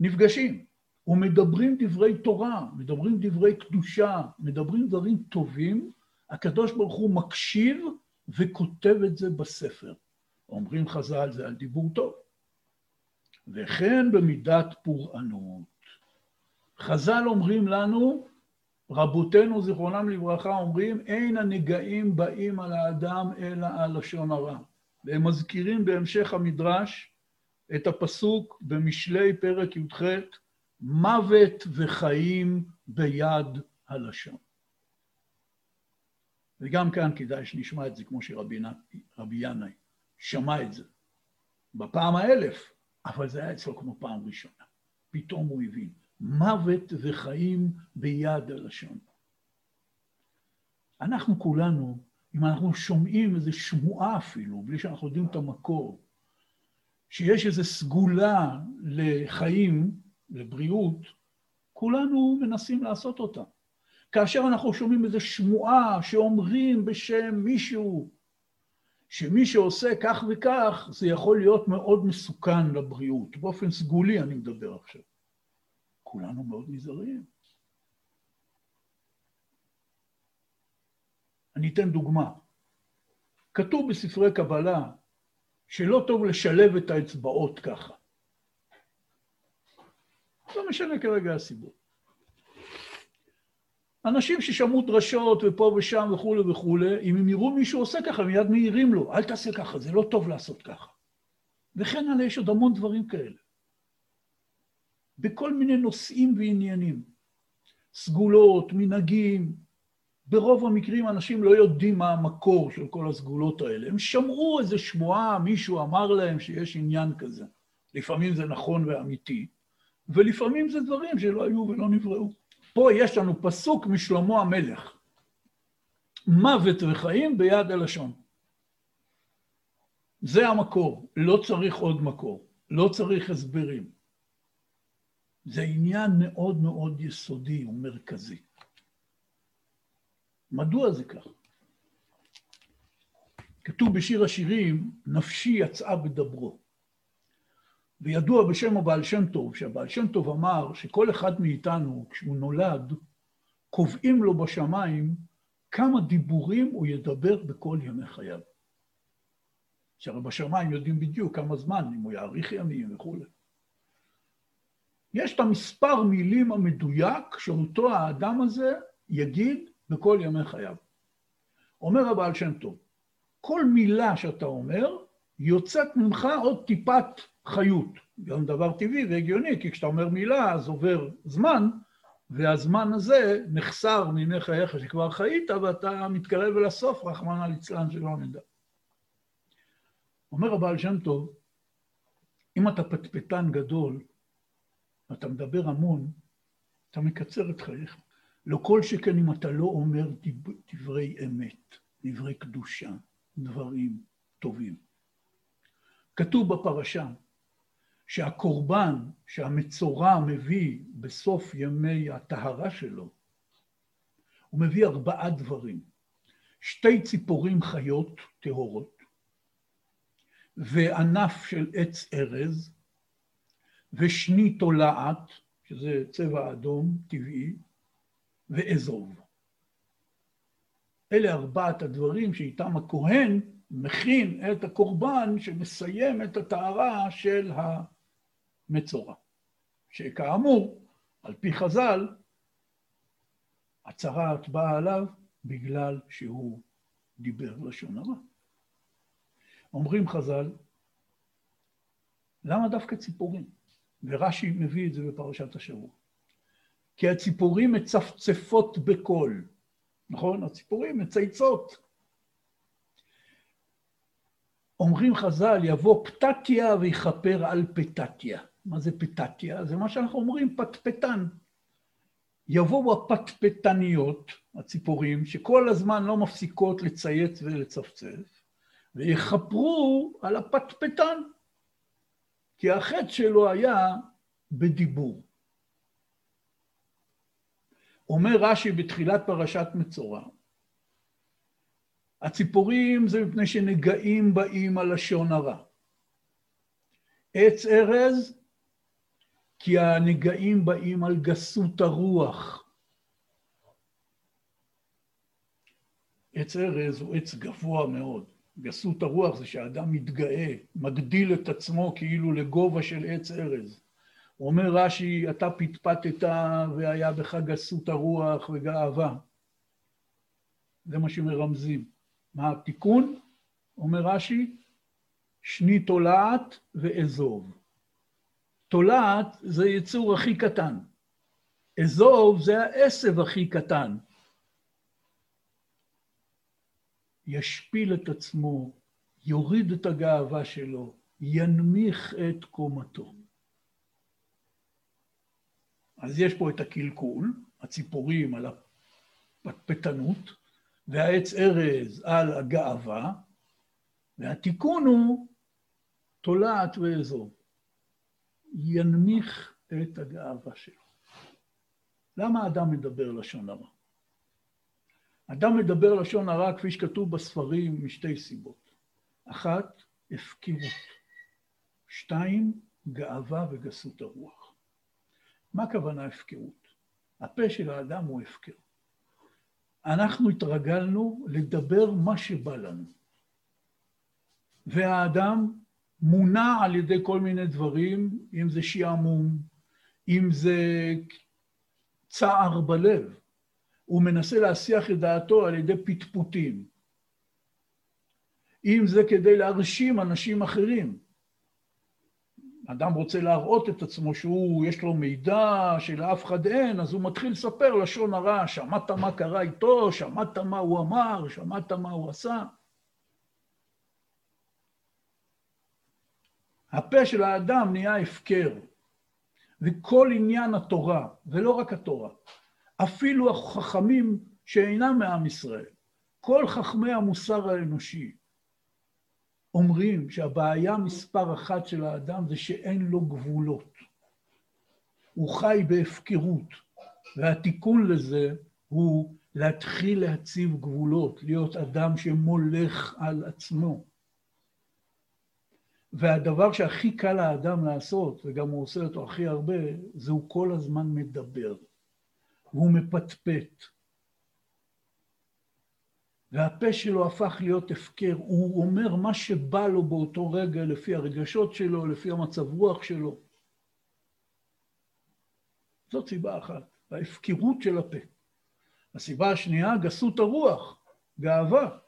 נפגשים ומדברים דברי תורה, מדברים דברי קדושה, מדברים דברים טובים, הקדוש ברוך הוא מקשיב וכותב את זה בספר. אומרים חז"ל זה על דיבור טוב. וכן במידת פורענות. חז"ל אומרים לנו רבותינו זיכרונם לברכה אומרים אין הנגעים באים על האדם אלא על לשון הרע. והם מזכירים בהמשך המדרש את הפסוק במשלי פרק י"ח מוות וחיים ביד הלשון. וגם כאן כדאי שנשמע את זה כמו שרבי ינאי שמע את זה. בפעם האלף, אבל זה היה אצלו כמו פעם ראשונה. פתאום הוא הבין, מוות וחיים ביד הלשון. אנחנו כולנו, אם אנחנו שומעים איזו שמועה אפילו, בלי שאנחנו יודעים את המקור, שיש איזו סגולה לחיים, לבריאות, כולנו מנסים לעשות אותה. כאשר אנחנו שומעים איזו שמועה שאומרים בשם מישהו, שמי שעושה כך וכך, זה יכול להיות מאוד מסוכן לבריאות. באופן סגולי אני מדבר עכשיו. כולנו מאוד נזהרים. אני אתן דוגמה. כתוב בספרי קבלה שלא טוב לשלב את האצבעות ככה. לא משנה כרגע הסיבות. אנשים ששמעו דרשות ופה ושם וכולי וכולי, אם הם יראו מישהו עושה ככה, מיד מעירים לו, אל תעשה ככה, זה לא טוב לעשות ככה. וכן הלאה, יש עוד המון דברים כאלה. בכל מיני נושאים ועניינים. סגולות, מנהגים. ברוב המקרים אנשים לא יודעים מה המקור של כל הסגולות האלה. הם שמעו איזו שמועה, מישהו אמר להם שיש עניין כזה. לפעמים זה נכון ואמיתי, ולפעמים זה דברים שלא היו ולא נבראו. פה יש לנו פסוק משלמה המלך. מוות וחיים ביד הלשון. זה המקור, לא צריך עוד מקור, לא צריך הסברים. זה עניין מאוד מאוד יסודי ומרכזי. מדוע זה כך? כתוב בשיר השירים, נפשי יצאה בדברו. וידוע בשם הבעל שם טוב, שהבעל שם טוב אמר שכל אחד מאיתנו, כשהוא נולד, קובעים לו בשמיים כמה דיבורים הוא ידבר בכל ימי חייו. שהרי בשמיים יודעים בדיוק כמה זמן, אם הוא יאריך ימים וכולי. יש את המספר מילים המדויק שאותו האדם הזה יגיד בכל ימי חייו. אומר הבעל שם טוב, כל מילה שאתה אומר, יוצאת ממך עוד טיפת חיות. גם דבר טבעי והגיוני, כי כשאתה אומר מילה אז עובר זמן, והזמן הזה נחסר מימי חייך שכבר חיית, ואתה מתקרב אל הסוף, רחמנא ליצלן שלא נדע. אומר הבעל שם טוב, אם אתה פטפטן גדול, ואתה מדבר המון, אתה מקצר את חייך. לא כל שכן אם אתה לא אומר דברי אמת, דברי קדושה, דברים טובים. כתוב בפרשה שהקורבן שהמצורע מביא בסוף ימי הטהרה שלו, הוא מביא ארבעה דברים. שתי ציפורים חיות טהורות, וענף של עץ ארז, ושני תולעת, שזה צבע אדום טבעי, ואזוב. אלה ארבעת הדברים שאיתם הכהן מכין את הקורבן שמסיים את הטהרה של המצורע. שכאמור, על פי חז"ל, הצהרת באה עליו בגלל שהוא דיבר לשון הרע. אומרים חז"ל, למה דווקא ציפורים? ורש"י מביא את זה בפרשת השבוע. כי הציפורים מצפצפות בקול, נכון? הציפורים מצייצות. אומרים חז"ל, יבוא פתתיה ויכפר על פתתיה. מה זה פתתיה? זה מה שאנחנו אומרים, פטפטן. יבואו הפטפטניות, הציפורים, שכל הזמן לא מפסיקות לצייץ ולצפצף, ויכפרו על הפטפטן. כי החטא שלו היה בדיבור. אומר רש"י בתחילת פרשת מצורע, הציפורים זה מפני שנגעים באים על לשון הרע. עץ ארז, כי הנגעים באים על גסות הרוח. עץ ארז הוא עץ גבוה מאוד. גסות הרוח זה שהאדם מתגאה, מגדיל את עצמו כאילו לגובה של עץ ארז. אומר רש"י, אתה פטפטת והיה בך גסות הרוח וגאווה. זה מה שמרמזים. מה התיקון? אומר רש"י, שני תולעת ואזוב. תולעת זה יצור הכי קטן. אזוב זה העשב הכי קטן. ישפיל את עצמו, יוריד את הגאווה שלו, ינמיך את קומתו. אז יש פה את הקלקול, הציפורים על הפטפטנות, והעץ ארז על הגאווה, והתיקון הוא תולעת ואזור. ינמיך את הגאווה שלו. למה אדם מדבר לשון הרע? אדם מדבר לשון הרע, כפי שכתוב בספרים, משתי סיבות. אחת, הפקרות. שתיים, גאווה וגסות הרוח. מה הכוונה הפקרות? הפה של האדם הוא הפקר. אנחנו התרגלנו לדבר מה שבא לנו. והאדם מונע על ידי כל מיני דברים, אם זה שעמום, אם זה צער בלב. הוא מנסה להסיח את דעתו על ידי פטפוטים. אם זה כדי להרשים אנשים אחרים. אדם רוצה להראות את עצמו שהוא, יש לו מידע שלאף אחד אין, אז הוא מתחיל לספר לשון הרע, שמעת מה קרה איתו, שמעת מה הוא אמר, שמעת מה הוא עשה. הפה של האדם נהיה הפקר, וכל עניין התורה, ולא רק התורה, אפילו החכמים שאינם מעם ישראל, כל חכמי המוסר האנושי, אומרים שהבעיה מספר אחת של האדם זה שאין לו גבולות. הוא חי בהפקרות, והתיקון לזה הוא להתחיל להציב גבולות, להיות אדם שמולך על עצמו. והדבר שהכי קל לאדם לעשות, וגם הוא עושה אותו הכי הרבה, זה הוא כל הזמן מדבר. והוא מפטפט. והפה שלו הפך להיות הפקר, הוא אומר מה שבא לו באותו רגע לפי הרגשות שלו, לפי המצב רוח שלו. זאת סיבה אחת, ההפקרות של הפה. הסיבה השנייה, גסות הרוח, גאווה.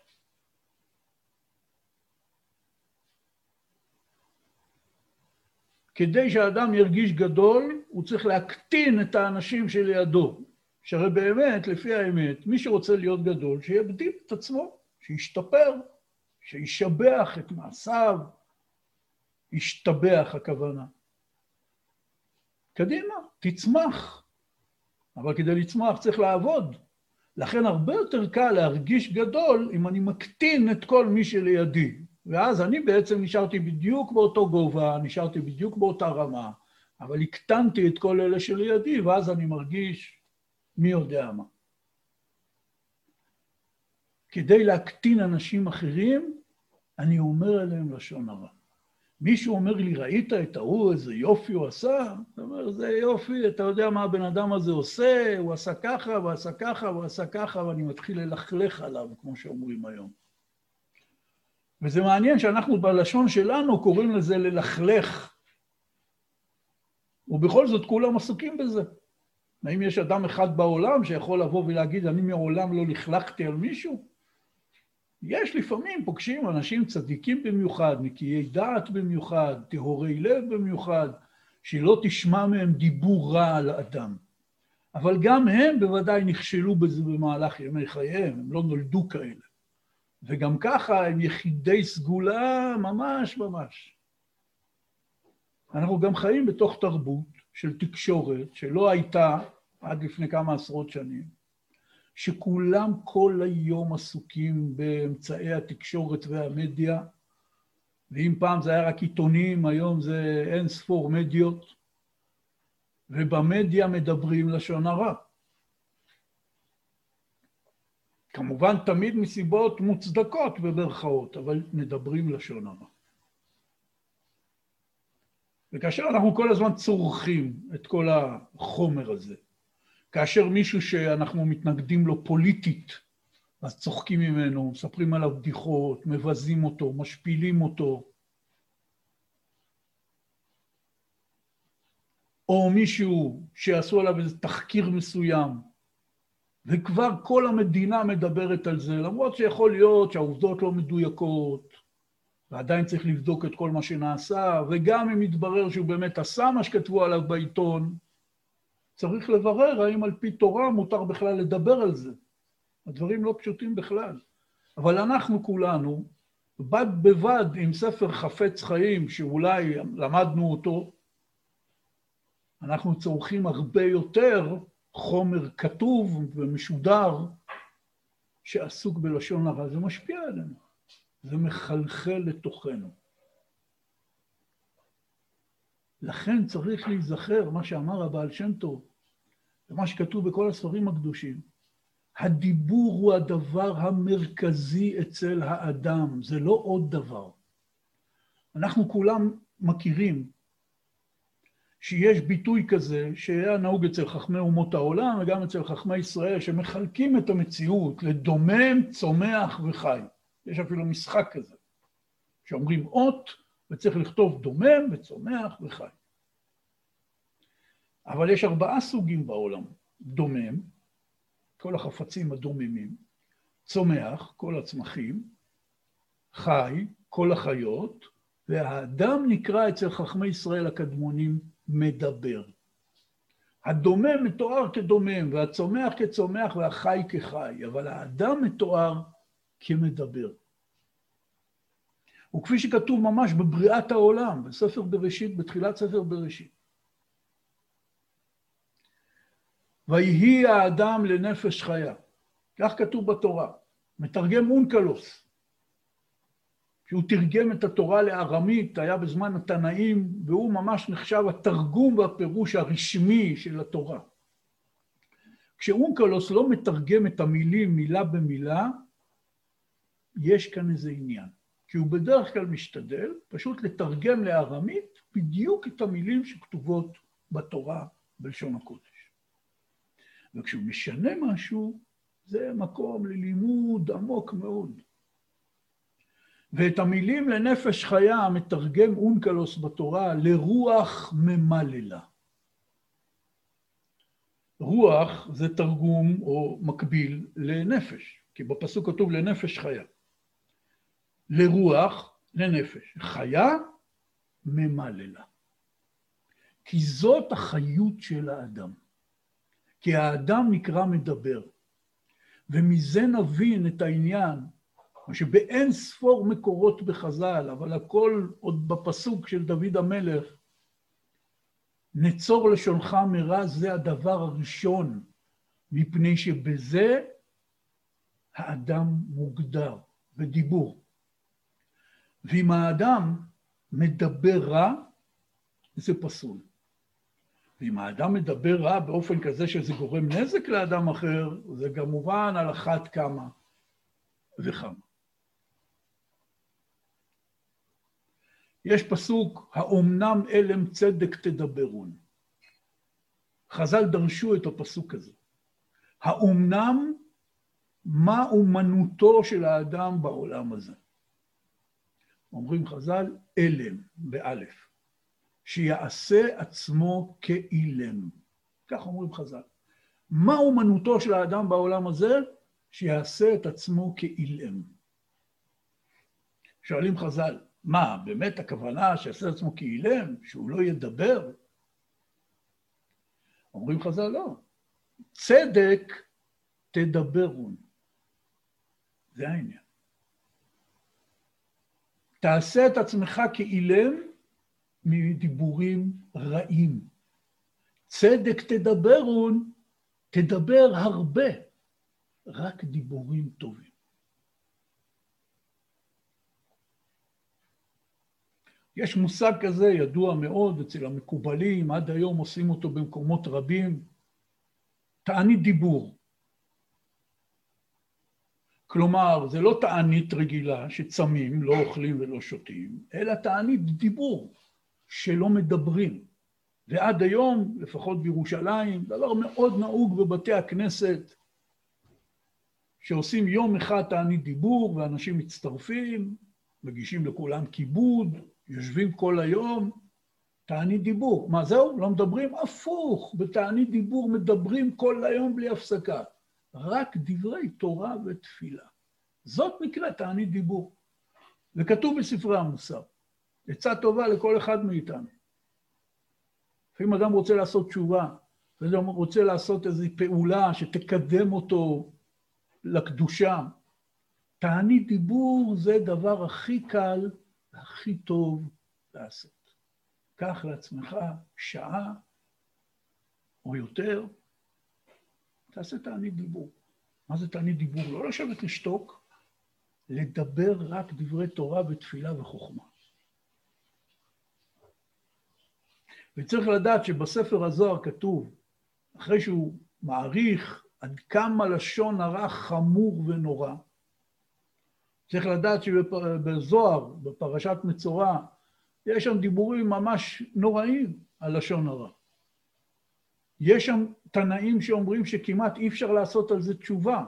כדי שהאדם ירגיש גדול, הוא צריך להקטין את האנשים שלידו. שהרי באמת, לפי האמת, מי שרוצה להיות גדול, שיגדיל את עצמו, שישתפר, שישבח את מעשיו, ישתבח הכוונה. קדימה, תצמח. אבל כדי לצמח צריך לעבוד. לכן הרבה יותר קל להרגיש גדול אם אני מקטין את כל מי שלידי. ואז אני בעצם נשארתי בדיוק באותו גובה, נשארתי בדיוק באותה רמה, אבל הקטנתי את כל אלה שלידי, ואז אני מרגיש מי יודע מה. כדי להקטין אנשים אחרים, אני אומר עליהם לשון הרע. מישהו אומר לי, ראית את ההוא, איזה יופי הוא עשה? אתה אומר, זה יופי, אתה יודע מה הבן אדם הזה עושה, הוא עשה ככה, הוא עשה ככה, הוא עשה ככה, ואני מתחיל ללכלך עליו, כמו שאומרים היום. וזה מעניין שאנחנו בלשון שלנו קוראים לזה ללכלך, ובכל זאת כולם עסוקים בזה. האם יש אדם אחד בעולם שיכול לבוא ולהגיד, אני מעולם לא לכלכתי על מישהו? יש לפעמים, פוגשים אנשים צדיקים במיוחד, נקיי דעת במיוחד, טהורי לב במיוחד, שלא תשמע מהם דיבור רע על האדם. אבל גם הם בוודאי נכשלו בזה במהלך ימי חייהם, הם לא נולדו כאלה. וגם ככה הם יחידי סגולה ממש ממש. אנחנו גם חיים בתוך תרבות של תקשורת שלא הייתה עד לפני כמה עשרות שנים, שכולם כל היום עסוקים באמצעי התקשורת והמדיה, ואם פעם זה היה רק עיתונים, היום זה אין ספור מדיות, ובמדיה מדברים לשון הרע. כמובן תמיד מסיבות מוצדקות במרכאות, אבל מדברים לשון הרע. וכאשר אנחנו כל הזמן צורכים את כל החומר הזה, כאשר מישהו שאנחנו מתנגדים לו פוליטית, אז צוחקים ממנו, מספרים עליו בדיחות, מבזים אותו, משפילים אותו, או מישהו שעשו עליו איזה תחקיר מסוים, וכבר כל המדינה מדברת על זה, למרות שיכול להיות שהעובדות לא מדויקות, ועדיין צריך לבדוק את כל מה שנעשה, וגם אם יתברר שהוא באמת עשה מה שכתבו עליו בעיתון, צריך לברר האם על פי תורה מותר בכלל לדבר על זה. הדברים לא פשוטים בכלל. אבל אנחנו כולנו, בד בבד עם ספר חפץ חיים, שאולי למדנו אותו, אנחנו צורכים הרבה יותר חומר כתוב ומשודר שעסוק בלשון הרע. זה משפיע עלינו, זה מחלחל לתוכנו. לכן צריך להיזכר מה שאמר הבעל שם טוב, ומה שכתוב בכל הספרים הקדושים. הדיבור הוא הדבר המרכזי אצל האדם, זה לא עוד דבר. אנחנו כולם מכירים שיש ביטוי כזה שהיה נהוג אצל חכמי אומות העולם וגם אצל חכמי ישראל, שמחלקים את המציאות לדומם, צומח וחי. יש אפילו משחק כזה, שאומרים אות וצריך לכתוב דומם וצומח וחי. אבל יש ארבעה סוגים בעולם, דומם, כל החפצים הדוממים, צומח, כל הצמחים, חי, כל החיות, והאדם נקרא אצל חכמי ישראל הקדמונים מדבר. הדומם מתואר כדומם, והצומח כצומח, והחי כחי, אבל האדם מתואר כמדבר. וכפי שכתוב ממש בבריאת העולם, בספר בראשית, בתחילת ספר בראשית. ויהי האדם לנפש חיה. כך כתוב בתורה. מתרגם אונקלוס, שהוא תרגם את התורה לארמית, היה בזמן התנאים, והוא ממש נחשב התרגום והפירוש הרשמי של התורה. כשאונקלוס לא מתרגם את המילים מילה במילה, יש כאן איזה עניין. כי הוא בדרך כלל משתדל פשוט לתרגם לארמית בדיוק את המילים שכתובות בתורה בלשון הקודש. וכשהוא משנה משהו, זה מקום ללימוד עמוק מאוד. ואת המילים לנפש חיה מתרגם אונקלוס בתורה לרוח ממללה. רוח זה תרגום או מקביל לנפש, כי בפסוק כתוב לנפש חיה. לרוח, לנפש. חיה, ממללה. כי זאת החיות של האדם. כי האדם נקרא מדבר. ומזה נבין את העניין, שבאין ספור מקורות בחז"ל, אבל הכל עוד בפסוק של דוד המלך, נצור לשונך מרע זה הדבר הראשון, מפני שבזה האדם מוגדר בדיבור. ואם האדם מדבר רע, זה פסול. ואם האדם מדבר רע באופן כזה שזה גורם נזק לאדם אחר, זה כמובן על אחת כמה וכמה. יש פסוק, האומנם אלם צדק תדברון. חז"ל דרשו את הפסוק הזה. האומנם מה אומנותו של האדם בעולם הזה? אומרים חז"ל, אלם, באלף, שיעשה עצמו כאילם. כך אומרים חז"ל. מה אומנותו של האדם בעולם הזה? שיעשה את עצמו כאילם. שואלים חז"ל, מה, באמת הכוונה שיעשה עצמו כאילם, שהוא לא ידבר? אומרים חז"ל, לא. צדק תדברון. זה העניין. תעשה את עצמך כאילם מדיבורים רעים. צדק תדברון, תדבר הרבה, רק דיבורים טובים. יש מושג כזה ידוע מאוד אצל המקובלים, עד היום עושים אותו במקומות רבים, תענית דיבור. כלומר, זה לא תענית רגילה שצמים, לא אוכלים ולא שותים, אלא תענית דיבור שלא מדברים. ועד היום, לפחות בירושלים, דבר מאוד נהוג בבתי הכנסת, שעושים יום אחד תענית דיבור ואנשים מצטרפים, מגישים לכולם כיבוד, יושבים כל היום, תענית דיבור. מה זהו? לא מדברים? הפוך, בתענית דיבור מדברים כל היום בלי הפסקה. רק דברי תורה ותפילה. זאת נקראת תענית דיבור. וכתוב בספרי המוסר. עצה טובה לכל אחד מאיתנו. לפעמים אדם רוצה לעשות תשובה, ואדם רוצה לעשות איזו פעולה שתקדם אותו לקדושה, תענית דיבור זה דבר הכי קל והכי טוב לעשות. קח לעצמך שעה או יותר, תעשה תענית דיבור. מה זה תענית דיבור? לא לשבת לשתוק, לדבר רק דברי תורה ותפילה וחוכמה. וצריך לדעת שבספר הזוהר כתוב, אחרי שהוא מעריך עד כמה לשון הרע חמור ונורא, צריך לדעת שבזוהר, בפרשת מצורע, יש שם דיבורים ממש נוראים על לשון הרע. יש שם תנאים שאומרים שכמעט אי אפשר לעשות על זה תשובה.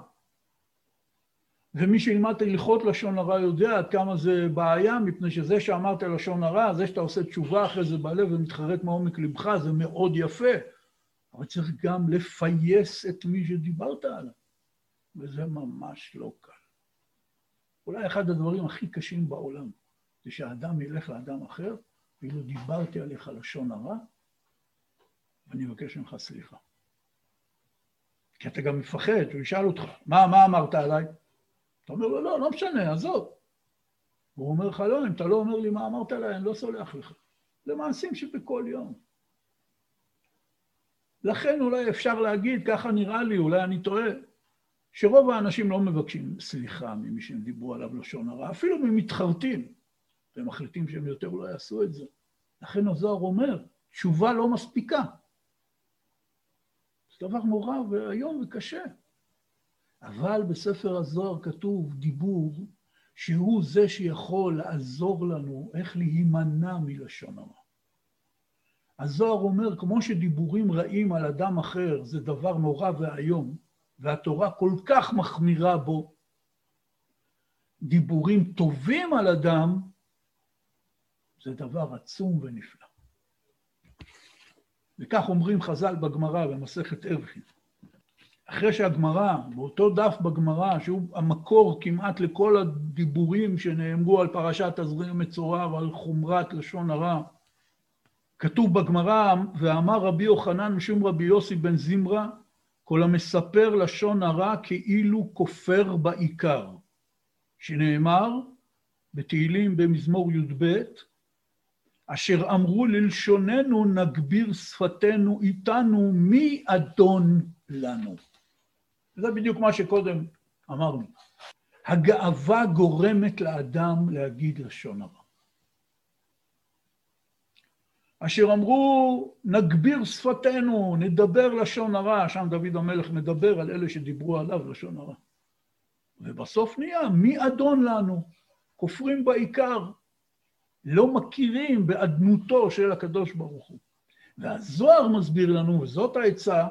ומי שילמד את הלכות לשון הרע יודע עד כמה זה בעיה, מפני שזה שאמרת לשון הרע, זה שאתה עושה תשובה אחרי זה בלב ומתחרט מעומק לבך, זה מאוד יפה. אבל צריך גם לפייס את מי שדיברת עליו, וזה ממש לא קל. אולי אחד הדברים הכי קשים בעולם זה שהאדם ילך לאדם אחר, ואילו דיברתי עליך לשון הרע, ואני מבקש ממך סליחה. כי אתה גם מפחד, הוא ישאל אותך, מה, מה אמרת עליי? אתה אומר לו, לא, לא משנה, עזוב. הוא אומר לך, לא, אם אתה לא אומר לי מה אמרת עליי, אני לא סולח לך. זה מעשים שבכל יום. לכן אולי אפשר להגיד, ככה נראה לי, אולי אני טועה, שרוב האנשים לא מבקשים סליחה ממי שהם דיברו עליו לשון הרע, אפילו ממתחרטים, והם מחליטים שהם יותר לא יעשו את זה. לכן הזוהר אומר, תשובה לא מספיקה. זה דבר נורא ואיום וקשה. אבל בספר הזוהר כתוב דיבור שהוא זה שיכול לעזור לנו איך להימנע מלשון הרע. הזוהר אומר, כמו שדיבורים רעים על אדם אחר זה דבר נורא ואיום, והתורה כל כך מחמירה בו, דיבורים טובים על אדם זה דבר עצום ונפלא. וכך אומרים חז"ל בגמרא במסכת ערכי. אחרי שהגמרא, באותו דף בגמרא, שהוא המקור כמעט לכל הדיבורים שנאמרו על פרשת תזרים מצורע ועל חומרת לשון הרע, כתוב בגמרא, ואמר רבי יוחנן משום רבי יוסי בן זמרה, כל המספר לשון הרע כאילו כופר בעיקר, שנאמר בתהילים במזמור י"ב, אשר אמרו ללשוננו נגביר שפתנו איתנו, מי אדון לנו? זה בדיוק מה שקודם אמרנו. הגאווה גורמת לאדם להגיד לשון הרע. אשר אמרו, נגביר שפתנו, נדבר לשון הרע, שם דוד המלך מדבר על אלה שדיברו עליו לשון הרע. ובסוף נהיה, מי אדון לנו? כופרים בעיקר, לא מכירים באדנותו של הקדוש ברוך הוא. והזוהר מסביר לנו, וזאת העצה,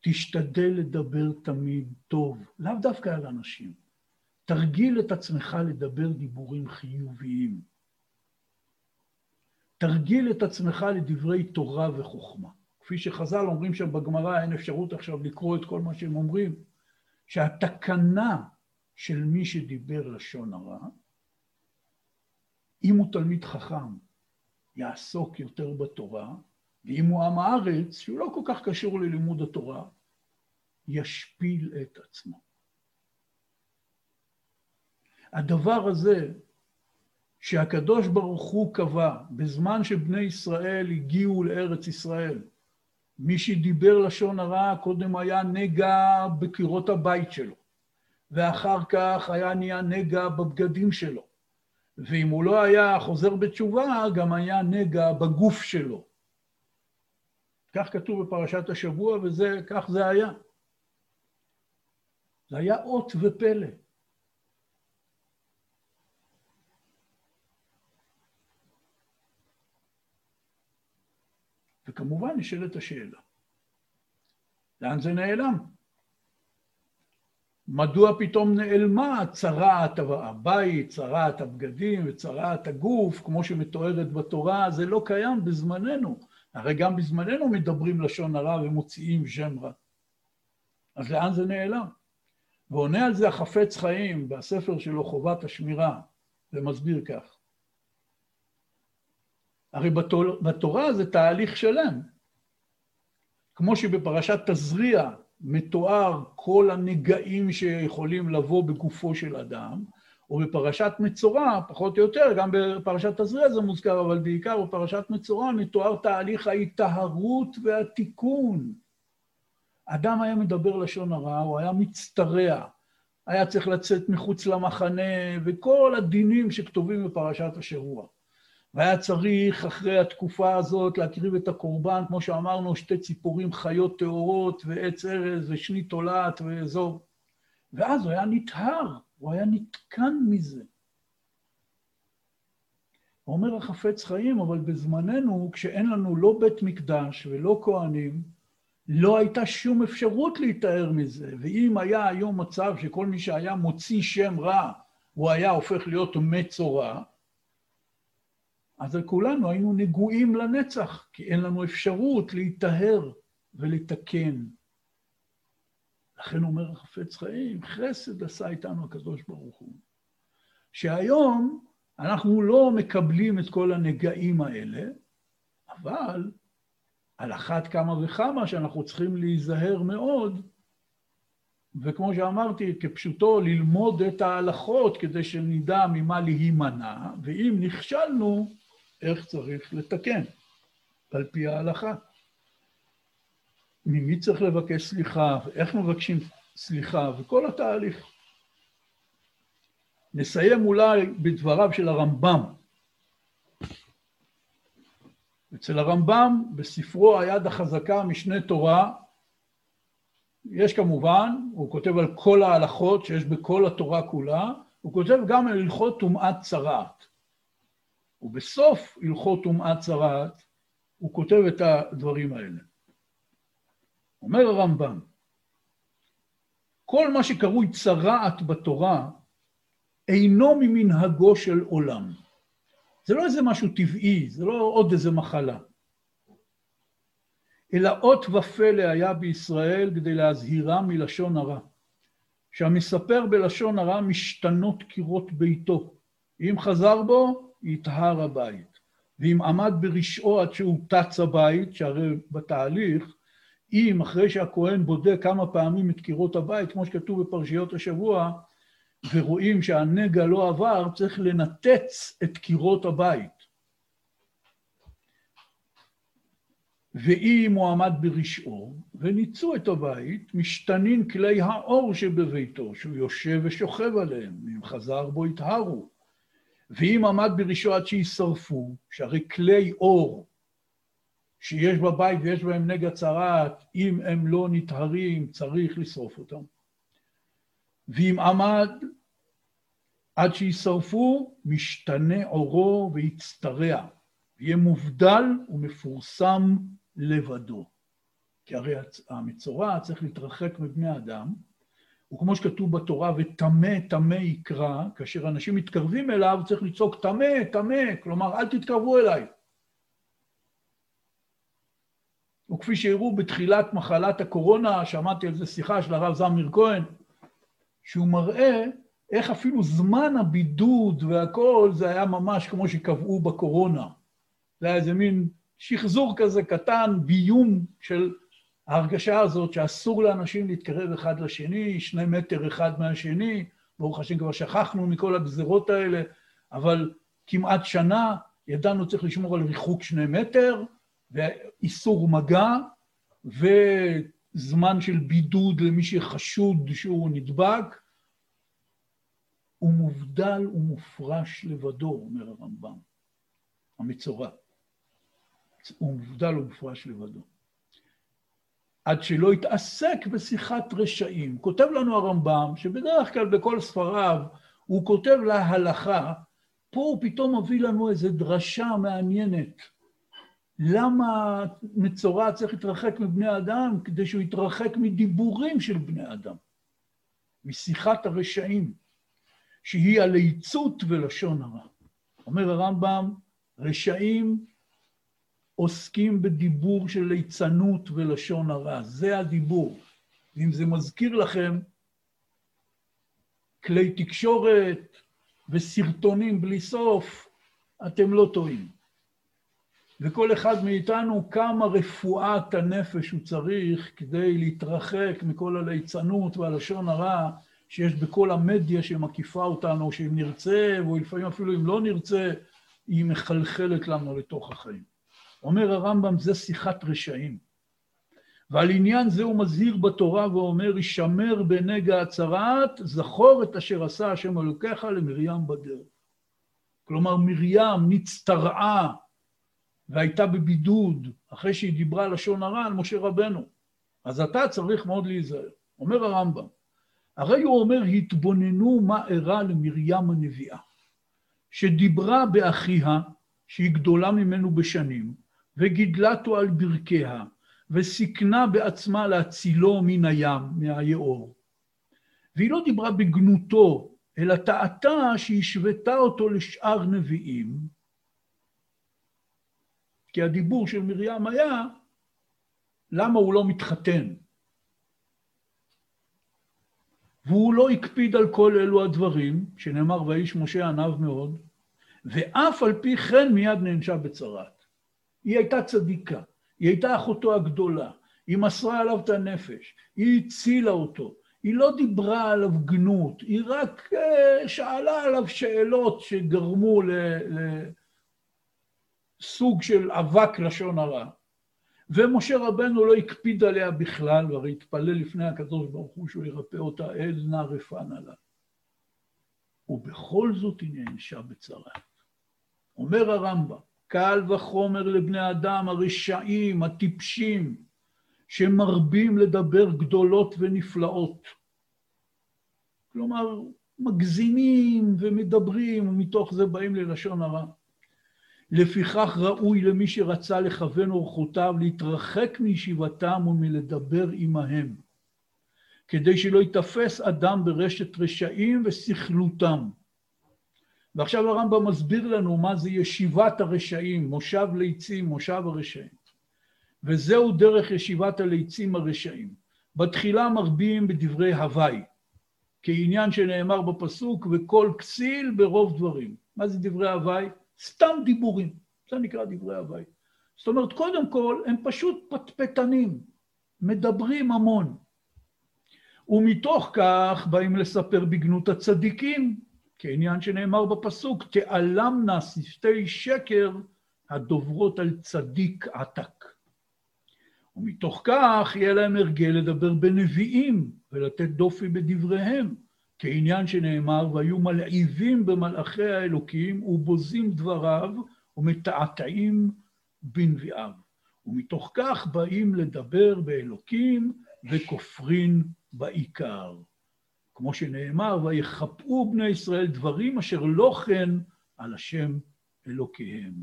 תשתדל לדבר תמיד טוב, לאו דווקא על אנשים. תרגיל את עצמך לדבר דיבורים חיוביים. תרגיל את עצמך לדברי תורה וחוכמה. כפי שחז"ל אומרים שם בגמרא, אין אפשרות עכשיו לקרוא את כל מה שהם אומרים, שהתקנה של מי שדיבר לשון הרע, אם הוא תלמיד חכם, יעסוק יותר בתורה, ואם הוא עם הארץ, שהוא לא כל כך קשור ללימוד התורה, ישפיל את עצמו. הדבר הזה שהקדוש ברוך הוא קבע בזמן שבני ישראל הגיעו לארץ ישראל, מי שדיבר לשון הרע קודם היה נגע בקירות הבית שלו, ואחר כך היה נהיה נגע בבגדים שלו, ואם הוא לא היה חוזר בתשובה, גם היה נגע בגוף שלו. כך כתוב בפרשת השבוע, וכך זה היה. זה היה אות ופלא. וכמובן נשאלת השאלה, לאן זה נעלם? מדוע פתאום נעלמה צרעת הבית, צרעת הבגדים וצרעת הגוף, כמו שמתוארת בתורה, זה לא קיים בזמננו. הרי גם בזמננו מדברים לשון הרע ומוציאים שם רע. אז לאן זה נעלם? ועונה על זה החפץ חיים בספר שלו חובת השמירה, ומסביר כך. הרי בתורה, זה תהליך שלם. כמו שבפרשת תזריע מתואר כל הנגעים שיכולים לבוא בגופו של אדם, ובפרשת מצורע, פחות או יותר, גם בפרשת תזריע זה מוזכר, אבל בעיקר בפרשת מצורע מתואר תהליך ההיטהרות והתיקון. אדם היה מדבר לשון הרע, הוא היה מצטרע, היה צריך לצאת מחוץ למחנה, וכל הדינים שכתובים בפרשת השבוע. והיה צריך אחרי התקופה הזאת להקריב את הקורבן, כמו שאמרנו, שתי ציפורים חיות טהורות ועץ ארז ושני תולעת ואזור. ואז הוא היה נטהר, הוא היה נתקן מזה. אומר החפץ חיים, אבל בזמננו, כשאין לנו לא בית מקדש ולא כהנים, לא הייתה שום אפשרות להיטהר מזה. ואם היה היום מצב שכל מי שהיה מוציא שם רע, הוא היה הופך להיות מצורע, אז כולנו היינו נגועים לנצח, כי אין לנו אפשרות להיטהר ולתקן. לכן אומר החפץ חיים, חסד עשה איתנו הקדוש ברוך הוא. שהיום אנחנו לא מקבלים את כל הנגעים האלה, אבל על אחת כמה וכמה שאנחנו צריכים להיזהר מאוד, וכמו שאמרתי, כפשוטו, ללמוד את ההלכות כדי שנדע ממה להימנע, ואם נכשלנו, איך צריך לתקן, על פי ההלכה. ממי צריך לבקש סליחה, ואיך מבקשים סליחה, וכל התהליך. נסיים אולי בדבריו של הרמב"ם. אצל הרמב"ם, בספרו היד החזקה, משנה תורה, יש כמובן, הוא כותב על כל ההלכות שיש בכל התורה כולה, הוא כותב גם על הלכות טומאת צרעת. ובסוף הלכות טומאת צרעת הוא כותב את הדברים האלה. אומר הרמב"ם, כל מה שקרוי צרעת בתורה אינו ממנהגו של עולם. זה לא איזה משהו טבעי, זה לא עוד איזה מחלה. אלא אות ופלא היה בישראל כדי להזהירה מלשון הרע. שהמספר בלשון הרע משתנות קירות ביתו. אם חזר בו, יטהר הבית. ואם עמד ברשעו עד שהוא טץ הבית, שהרי בתהליך, אם אחרי שהכהן בודק כמה פעמים את קירות הבית, כמו שכתוב בפרשיות השבוע, ורואים שהנגע לא עבר, צריך לנתץ את קירות הבית. ואם הוא עמד ברשעו, וניצו את הבית, משתנין כלי האור שבביתו, שהוא יושב ושוכב עליהם, ואם חזר בו יטהרו. ואם עמד ברשעו עד שישרפו, שהרי כלי אור שיש בבית ויש בהם נגע צרעת, אם הם לא נטהרים, צריך לשרוף אותם. ואם עמד עד שישרפו, משתנה עורו ויצטרע, ויהיה מובדל ומפורסם לבדו. כי הרי המצורע צריך להתרחק מבני אדם, וכמו שכתוב בתורה, וטמא טמא יקרא, כאשר אנשים מתקרבים אליו צריך לצעוק טמא, טמא, כלומר אל תתקרבו אליי. וכפי שהראו בתחילת מחלת הקורונה, שמעתי על זה שיחה של הרב זמיר כהן, שהוא מראה איך אפילו זמן הבידוד והכל זה היה ממש כמו שקבעו בקורונה. זה היה איזה מין שחזור כזה קטן, ביום של ההרגשה הזאת שאסור לאנשים להתקרב אחד לשני, שני מטר אחד מהשני, ברוך השם כבר שכחנו מכל הגזרות האלה, אבל כמעט שנה ידענו צריך לשמור על ריחוק שני מטר, ואיסור מגע, וזמן של בידוד למי שחשוד שהוא נדבק, הוא מובדל ומופרש לבדו, אומר הרמב"ם, המצורע. הוא מובדל ומופרש לבדו. עד שלא יתעסק בשיחת רשעים. כותב לנו הרמב"ם, שבדרך כלל בכל ספריו הוא כותב להלכה, פה הוא פתאום מביא לנו איזו דרשה מעניינת. למה מצורע צריך להתרחק מבני אדם? כדי שהוא יתרחק מדיבורים של בני אדם, משיחת הרשעים, שהיא הליצות ולשון הרע. אומר הרמב"ם, רשעים עוסקים בדיבור של ליצנות ולשון הרע, זה הדיבור. ואם זה מזכיר לכם כלי תקשורת וסרטונים בלי סוף, אתם לא טועים. וכל אחד מאיתנו כמה רפואת הנפש הוא צריך כדי להתרחק מכל הליצנות והלשון הרע שיש בכל המדיה שמקיפה אותנו, שאם נרצה, ולפעמים אפילו אם לא נרצה, היא מחלחלת לנו לתוך החיים. אומר הרמב"ם, זה שיחת רשעים. ועל עניין זה הוא מזהיר בתורה ואומר, הישמר בנגע הצרעת, זכור את אשר עשה השם אלוקיך למרים בדרך. כלומר, מרים נצטרעה והייתה בבידוד אחרי שהיא דיברה לשון הרע על משה רבנו. אז אתה צריך מאוד להיזהר. אומר הרמב"ם, הרי הוא אומר, התבוננו מה אירע למרים הנביאה, שדיברה באחיה, שהיא גדולה ממנו בשנים, וגידלתו על ברכיה, וסיכנה בעצמה להצילו מן הים, מהיאור. והיא לא דיברה בגנותו, אלא טעתה שהשוותה אותו לשאר נביאים, כי הדיבור של מרים היה, למה הוא לא מתחתן? והוא לא הקפיד על כל אלו הדברים, שנאמר והאיש משה עניו מאוד, ואף על פי כן מיד נענשה בצרת. היא הייתה צדיקה, היא הייתה אחותו הגדולה, היא מסרה עליו את הנפש, היא הצילה אותו, היא לא דיברה עליו גנות, היא רק אה, שאלה עליו שאלות שגרמו לסוג של אבק לשון הרע. ומשה רבנו לא הקפיד עליה בכלל, והרי התפלל לפני הקדוש ברוך הוא שהוא ירפא אותה, אל נא רפאנה לה. ובכל זאת היא נענשה בצרה. אומר הרמב"ם, קל וחומר לבני אדם הרשעים, הטיפשים, שמרבים לדבר גדולות ונפלאות. כלומר, מגזימים ומדברים, ומתוך זה באים ללשון הרע. לפיכך ראוי למי שרצה לכוון אורחותיו להתרחק מישיבתם ומלדבר עמהם, כדי שלא ייתפס אדם ברשת רשעים וסכלותם. ועכשיו הרמב"ם מסביר לנו מה זה ישיבת הרשעים, מושב ליצים, מושב הרשעים. וזהו דרך ישיבת הליצים הרשעים. בתחילה מרבים בדברי הוואי, כעניין שנאמר בפסוק, וכל כסיל ברוב דברים. מה זה דברי הוואי? סתם דיבורים. זה נקרא דברי הוואי. זאת אומרת, קודם כל, הם פשוט פטפטנים, מדברים המון. ומתוך כך באים לספר בגנות הצדיקים, כעניין שנאמר בפסוק, תעלמנה שפתי שקר הדוברות על צדיק עתק. ומתוך כך יהיה להם הרגל לדבר בנביאים ולתת דופי בדבריהם, כעניין שנאמר, והיו מלעיבים במלאכי האלוקים ובוזים דבריו ומתעתעים בנביאיו. ומתוך כך באים לדבר באלוקים וכופרין בעיקר. כמו שנאמר, ויכפאו בני ישראל דברים אשר לא כן על השם אלוקיהם.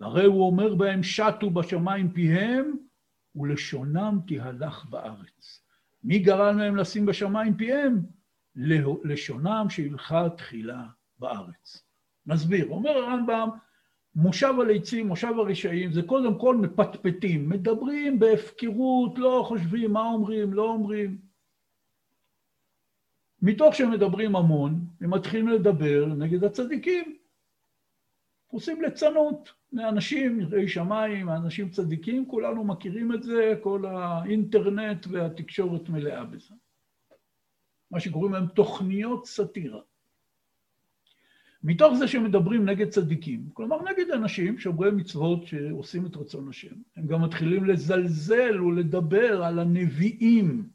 והרי הוא אומר בהם, שטו בשמיים פיהם, ולשונם תהלך בארץ. מי גרם להם לשים בשמיים פיהם? לשונם שהלכה תחילה בארץ. נסביר, אומר הרמב"ם, מושב הליצים, מושב הרשעים, זה קודם כל מפטפטים, מדברים בהפקרות, לא חושבים מה אומרים, לא אומרים. מתוך שהם מדברים המון, הם מתחילים לדבר נגד הצדיקים. עושים ליצנות לאנשים, יראי שמיים, אנשים צדיקים, כולנו מכירים את זה, כל האינטרנט והתקשורת מלאה בזה. מה שקוראים להם תוכניות סאטירה. מתוך זה שמדברים נגד צדיקים, כלומר נגד אנשים שומרי מצוות שעושים את רצון השם, הם גם מתחילים לזלזל ולדבר על הנביאים.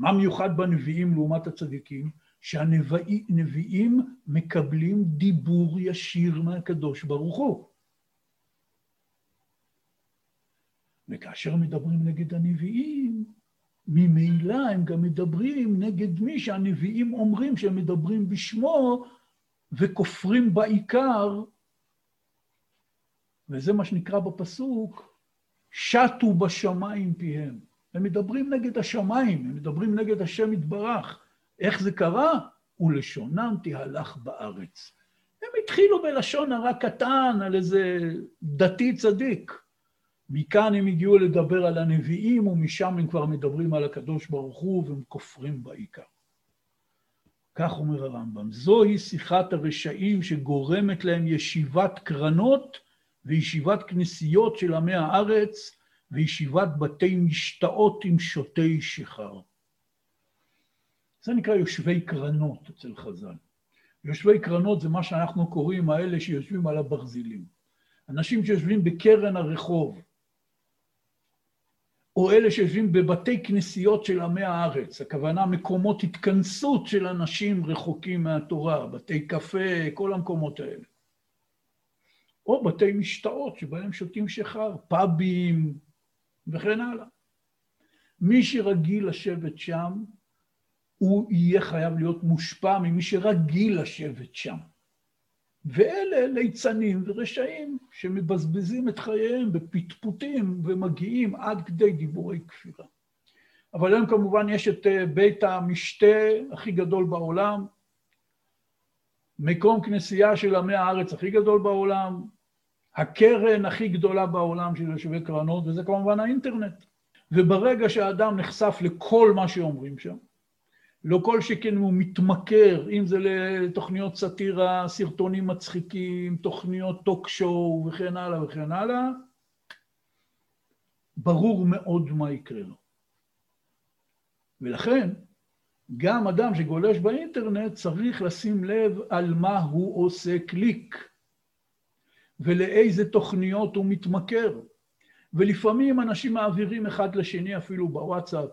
מה מיוחד בנביאים לעומת הצדיקים? שהנביאים מקבלים דיבור ישיר מהקדוש ברוך הוא. וכאשר מדברים נגד הנביאים, ממילא הם גם מדברים נגד מי שהנביאים אומרים שהם מדברים בשמו וכופרים בעיקר, וזה מה שנקרא בפסוק, שטו בשמיים פיהם. הם מדברים נגד השמיים, הם מדברים נגד השם יתברך. איך זה קרה? ולשונם תהלך בארץ. הם התחילו בלשון הרע קטן על איזה דתי צדיק. מכאן הם הגיעו לדבר על הנביאים, ומשם הם כבר מדברים על הקדוש ברוך הוא, והם כופרים בעיקר. כך אומר הרמב"ם, זוהי שיחת הרשעים שגורמת להם ישיבת קרנות וישיבת כנסיות של עמי הארץ, וישיבת בתי משתאות עם שותי שיכר. זה נקרא יושבי קרנות אצל חז"ל. יושבי קרנות זה מה שאנחנו קוראים האלה שיושבים על הברזילים. אנשים שיושבים בקרן הרחוב, או אלה שיושבים בבתי כנסיות של עמי הארץ, הכוונה מקומות התכנסות של אנשים רחוקים מהתורה, בתי קפה, כל המקומות האלה. או בתי משתאות שבהם שותים שיכר, פאבים וכן הלאה. מי שרגיל לשבת שם, הוא יהיה חייב להיות מושפע ממי שרגיל לשבת שם. ואלה ליצנים ורשעים שמבזבזים את חייהם בפטפוטים ומגיעים עד כדי דיבורי כפירה. אבל היום כמובן יש את אה, בית המשתה הכי גדול בעולם, מקום כנסייה של עמי הארץ הכי גדול בעולם, הקרן הכי גדולה בעולם של יושבי קרנות, וזה כמובן האינטרנט. וברגע שהאדם נחשף לכל מה שאומרים שם, לא כל שכן הוא מתמכר, אם זה לתוכניות סאטירה, סרטונים מצחיקים, תוכניות טוק שואו וכן הלאה וכן הלאה, ברור מאוד מה יקרה לו. ולכן, גם אדם שגולש באינטרנט צריך לשים לב על מה הוא עושה קליק ולאיזה תוכניות הוא מתמכר. ולפעמים אנשים מעבירים אחד לשני אפילו בוואטסאפ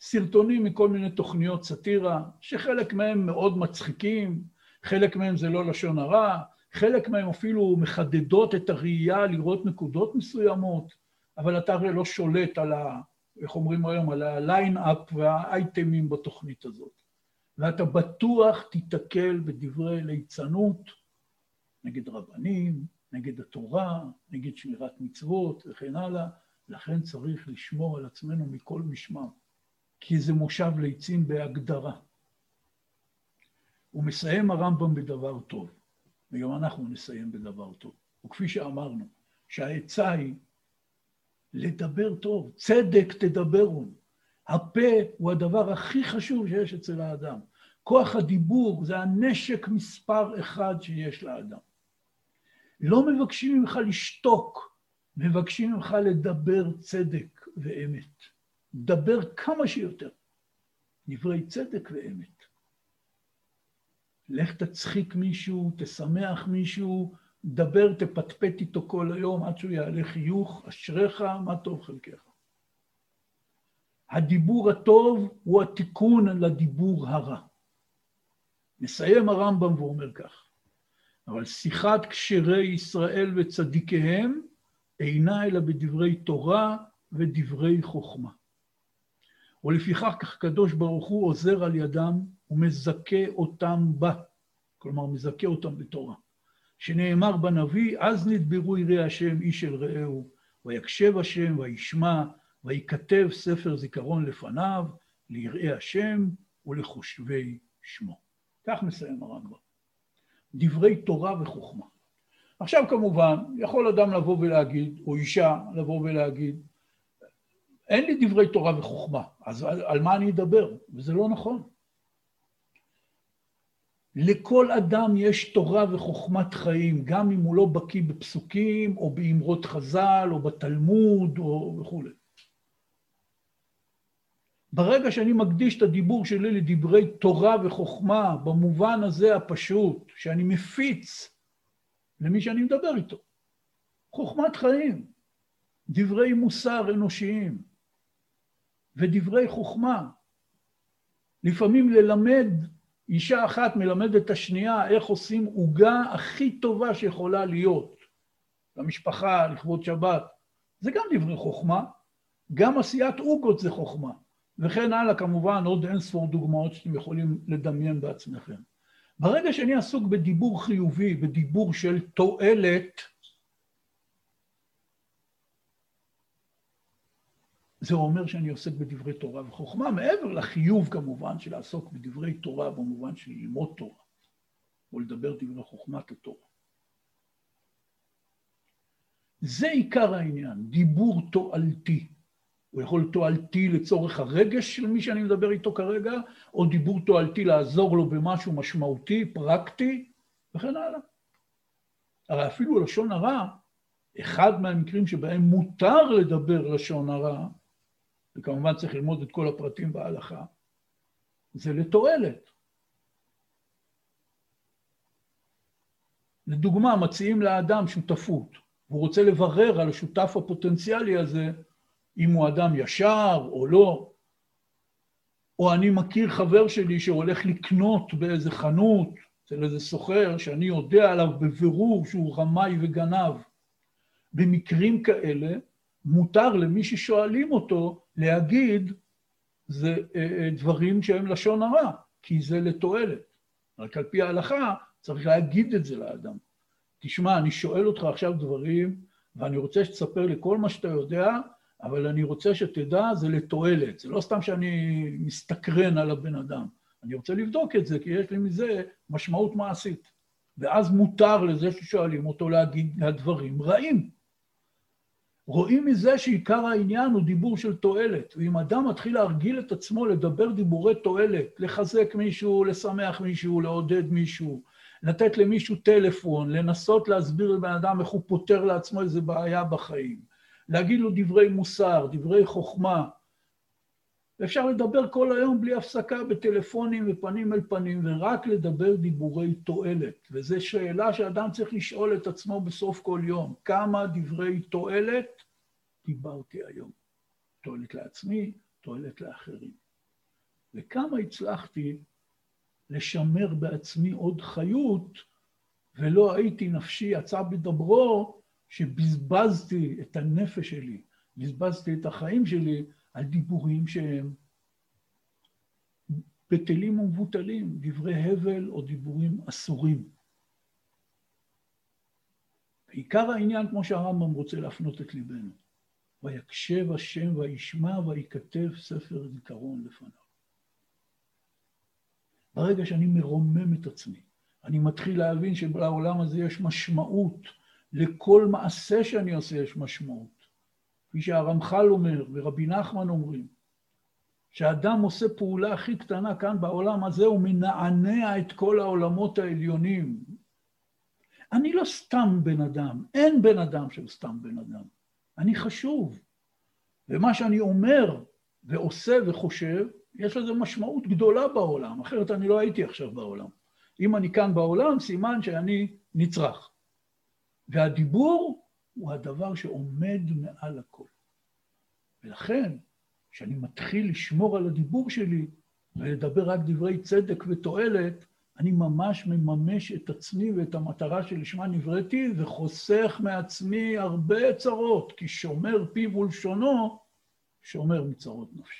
סרטונים מכל מיני תוכניות סאטירה, שחלק מהם מאוד מצחיקים, חלק מהם זה לא לשון הרע, חלק מהם אפילו מחדדות את הראייה לראות נקודות מסוימות, אבל אתה הרי לא שולט על ה... איך אומרים היום? על הליין-אפ והאייטמים בתוכנית הזאת. ואתה בטוח תיתקל בדברי ליצנות נגד רבנים, נגד התורה, נגד שמירת מצוות וכן הלאה, לכן צריך לשמור על עצמנו מכל משמר. כי זה מושב ליצים בהגדרה. הוא מסיים הרמב"ם בדבר טוב, וגם אנחנו נסיים בדבר טוב. וכפי שאמרנו, שהעצה היא לדבר טוב, צדק תדברו. הפה הוא הדבר הכי חשוב שיש אצל האדם. כוח הדיבור זה הנשק מספר אחד שיש לאדם. לא מבקשים ממך לשתוק, מבקשים ממך לדבר צדק ואמת. דבר כמה שיותר. דברי צדק ואמת. לך תצחיק מישהו, תשמח מישהו, דבר, תפטפט איתו כל היום עד שהוא יעלה חיוך, אשריך, מה טוב חלקך. הדיבור הטוב הוא התיקון לדיבור הרע. מסיים הרמב"ם ואומר כך, אבל שיחת כשרי ישראל וצדיקיהם אינה אלא בדברי תורה ודברי חוכמה. ולפיכך כך הקדוש ברוך הוא עוזר על ידם ומזכה אותם בה, כלומר מזכה אותם בתורה. שנאמר בנביא, אז נדברו יראי השם איש אל רעהו, ויקשב השם וישמע, ויכתב ספר זיכרון לפניו, ליראי השם ולחושבי שמו. כך מסיים הרמב"ם. דברי תורה וחוכמה. עכשיו כמובן, יכול אדם לבוא ולהגיד, או אישה לבוא ולהגיד, אין לי דברי תורה וחוכמה, אז על, על מה אני אדבר? וזה לא נכון. לכל אדם יש תורה וחוכמת חיים, גם אם הוא לא בקיא בפסוקים, או באמרות חז"ל, או בתלמוד, או וכולי. ברגע שאני מקדיש את הדיבור שלי לדברי תורה וחוכמה, במובן הזה הפשוט, שאני מפיץ למי שאני מדבר איתו, חוכמת חיים, דברי מוסר אנושיים, ודברי חוכמה. לפעמים ללמד, אישה אחת מלמדת את השנייה איך עושים עוגה הכי טובה שיכולה להיות למשפחה, לכבוד שבת. זה גם דברי חוכמה, גם עשיית עוגות זה חוכמה. וכן הלאה, כמובן, עוד אין ספור דוגמאות שאתם יכולים לדמיין בעצמכם. ברגע שאני עסוק בדיבור חיובי, בדיבור של תועלת, זה אומר שאני עוסק בדברי תורה וחוכמה, מעבר לחיוב כמובן של לעסוק בדברי תורה במובן של ללמוד תורה, או לדבר דברי חוכמת התורה. זה עיקר העניין, דיבור תועלתי. הוא יכול תועלתי לצורך הרגש של מי שאני מדבר איתו כרגע, או דיבור תועלתי לעזור לו במשהו משמעותי, פרקטי, וכן הלאה. הרי אפילו לשון הרע אחד מהמקרים שבהם מותר לדבר לשון הרע, וכמובן צריך ללמוד את כל הפרטים בהלכה, זה לתועלת. לדוגמה, מציעים לאדם שותפות, והוא רוצה לברר על השותף הפוטנציאלי הזה אם הוא אדם ישר או לא, או אני מכיר חבר שלי שהולך לקנות באיזה חנות אצל איזה סוחר שאני יודע עליו בבירור שהוא רמאי וגנב. במקרים כאלה מותר למי ששואלים אותו להגיד זה אה, אה, דברים שהם לשון הרע, כי זה לתועלת. רק על פי ההלכה צריך להגיד את זה לאדם. תשמע, אני שואל אותך עכשיו דברים, ואני רוצה שתספר לי כל מה שאתה יודע, אבל אני רוצה שתדע, זה לתועלת. זה לא סתם שאני מסתקרן על הבן אדם. אני רוצה לבדוק את זה, כי יש לי מזה משמעות מעשית. ואז מותר לזה ששואלים אותו להגיד הדברים רעים. רואים מזה שעיקר העניין הוא דיבור של תועלת, ואם אדם מתחיל להרגיל את עצמו לדבר דיבורי תועלת, לחזק מישהו, לשמח מישהו, לעודד מישהו, לתת למישהו טלפון, לנסות להסביר לבן אדם איך הוא פותר לעצמו איזה בעיה בחיים, להגיד לו דברי מוסר, דברי חוכמה, ואפשר לדבר כל היום בלי הפסקה בטלפונים ופנים אל פנים, ורק לדבר דיבורי תועלת. וזו שאלה שאדם צריך לשאול את עצמו בסוף כל יום. כמה דברי תועלת דיברתי היום? תועלת לעצמי, תועלת לאחרים. וכמה הצלחתי לשמר בעצמי עוד חיות, ולא הייתי נפשי יצא בדברו, שבזבזתי את הנפש שלי, בזבזתי את החיים שלי על דיבורים שהם בטלים ומבוטלים, דברי הבל או דיבורים אסורים. עיקר העניין, כמו שהרמב"ם רוצה להפנות את ליבנו, ויקשב השם וישמע ויכתב ספר זיכרון לפניו. ברגע שאני מרומם את עצמי, אני מתחיל להבין שבעולם הזה יש משמעות, לכל מעשה שאני עושה יש משמעות. כפי שהרמח"ל אומר ורבי נחמן אומרים, שאדם עושה פעולה הכי קטנה כאן בעולם הזה, הוא מנענע את כל העולמות העליונים. אני לא סתם בן אדם, אין בן אדם שהוא סתם בן אדם. אני חשוב. ומה שאני אומר ועושה וחושב, יש לזה משמעות גדולה בעולם, אחרת אני לא הייתי עכשיו בעולם. אם אני כאן בעולם, סימן שאני נצרך. והדיבור הוא הדבר שעומד מעל הכל. ולכן, כשאני מתחיל לשמור על הדיבור שלי ולדבר רק דברי צדק ותועלת, אני ממש מממש את עצמי ואת המטרה שלשמה נבראתי, וחוסך מעצמי הרבה צרות, כי שומר פיו ולשונו, שומר מצרות נפשו.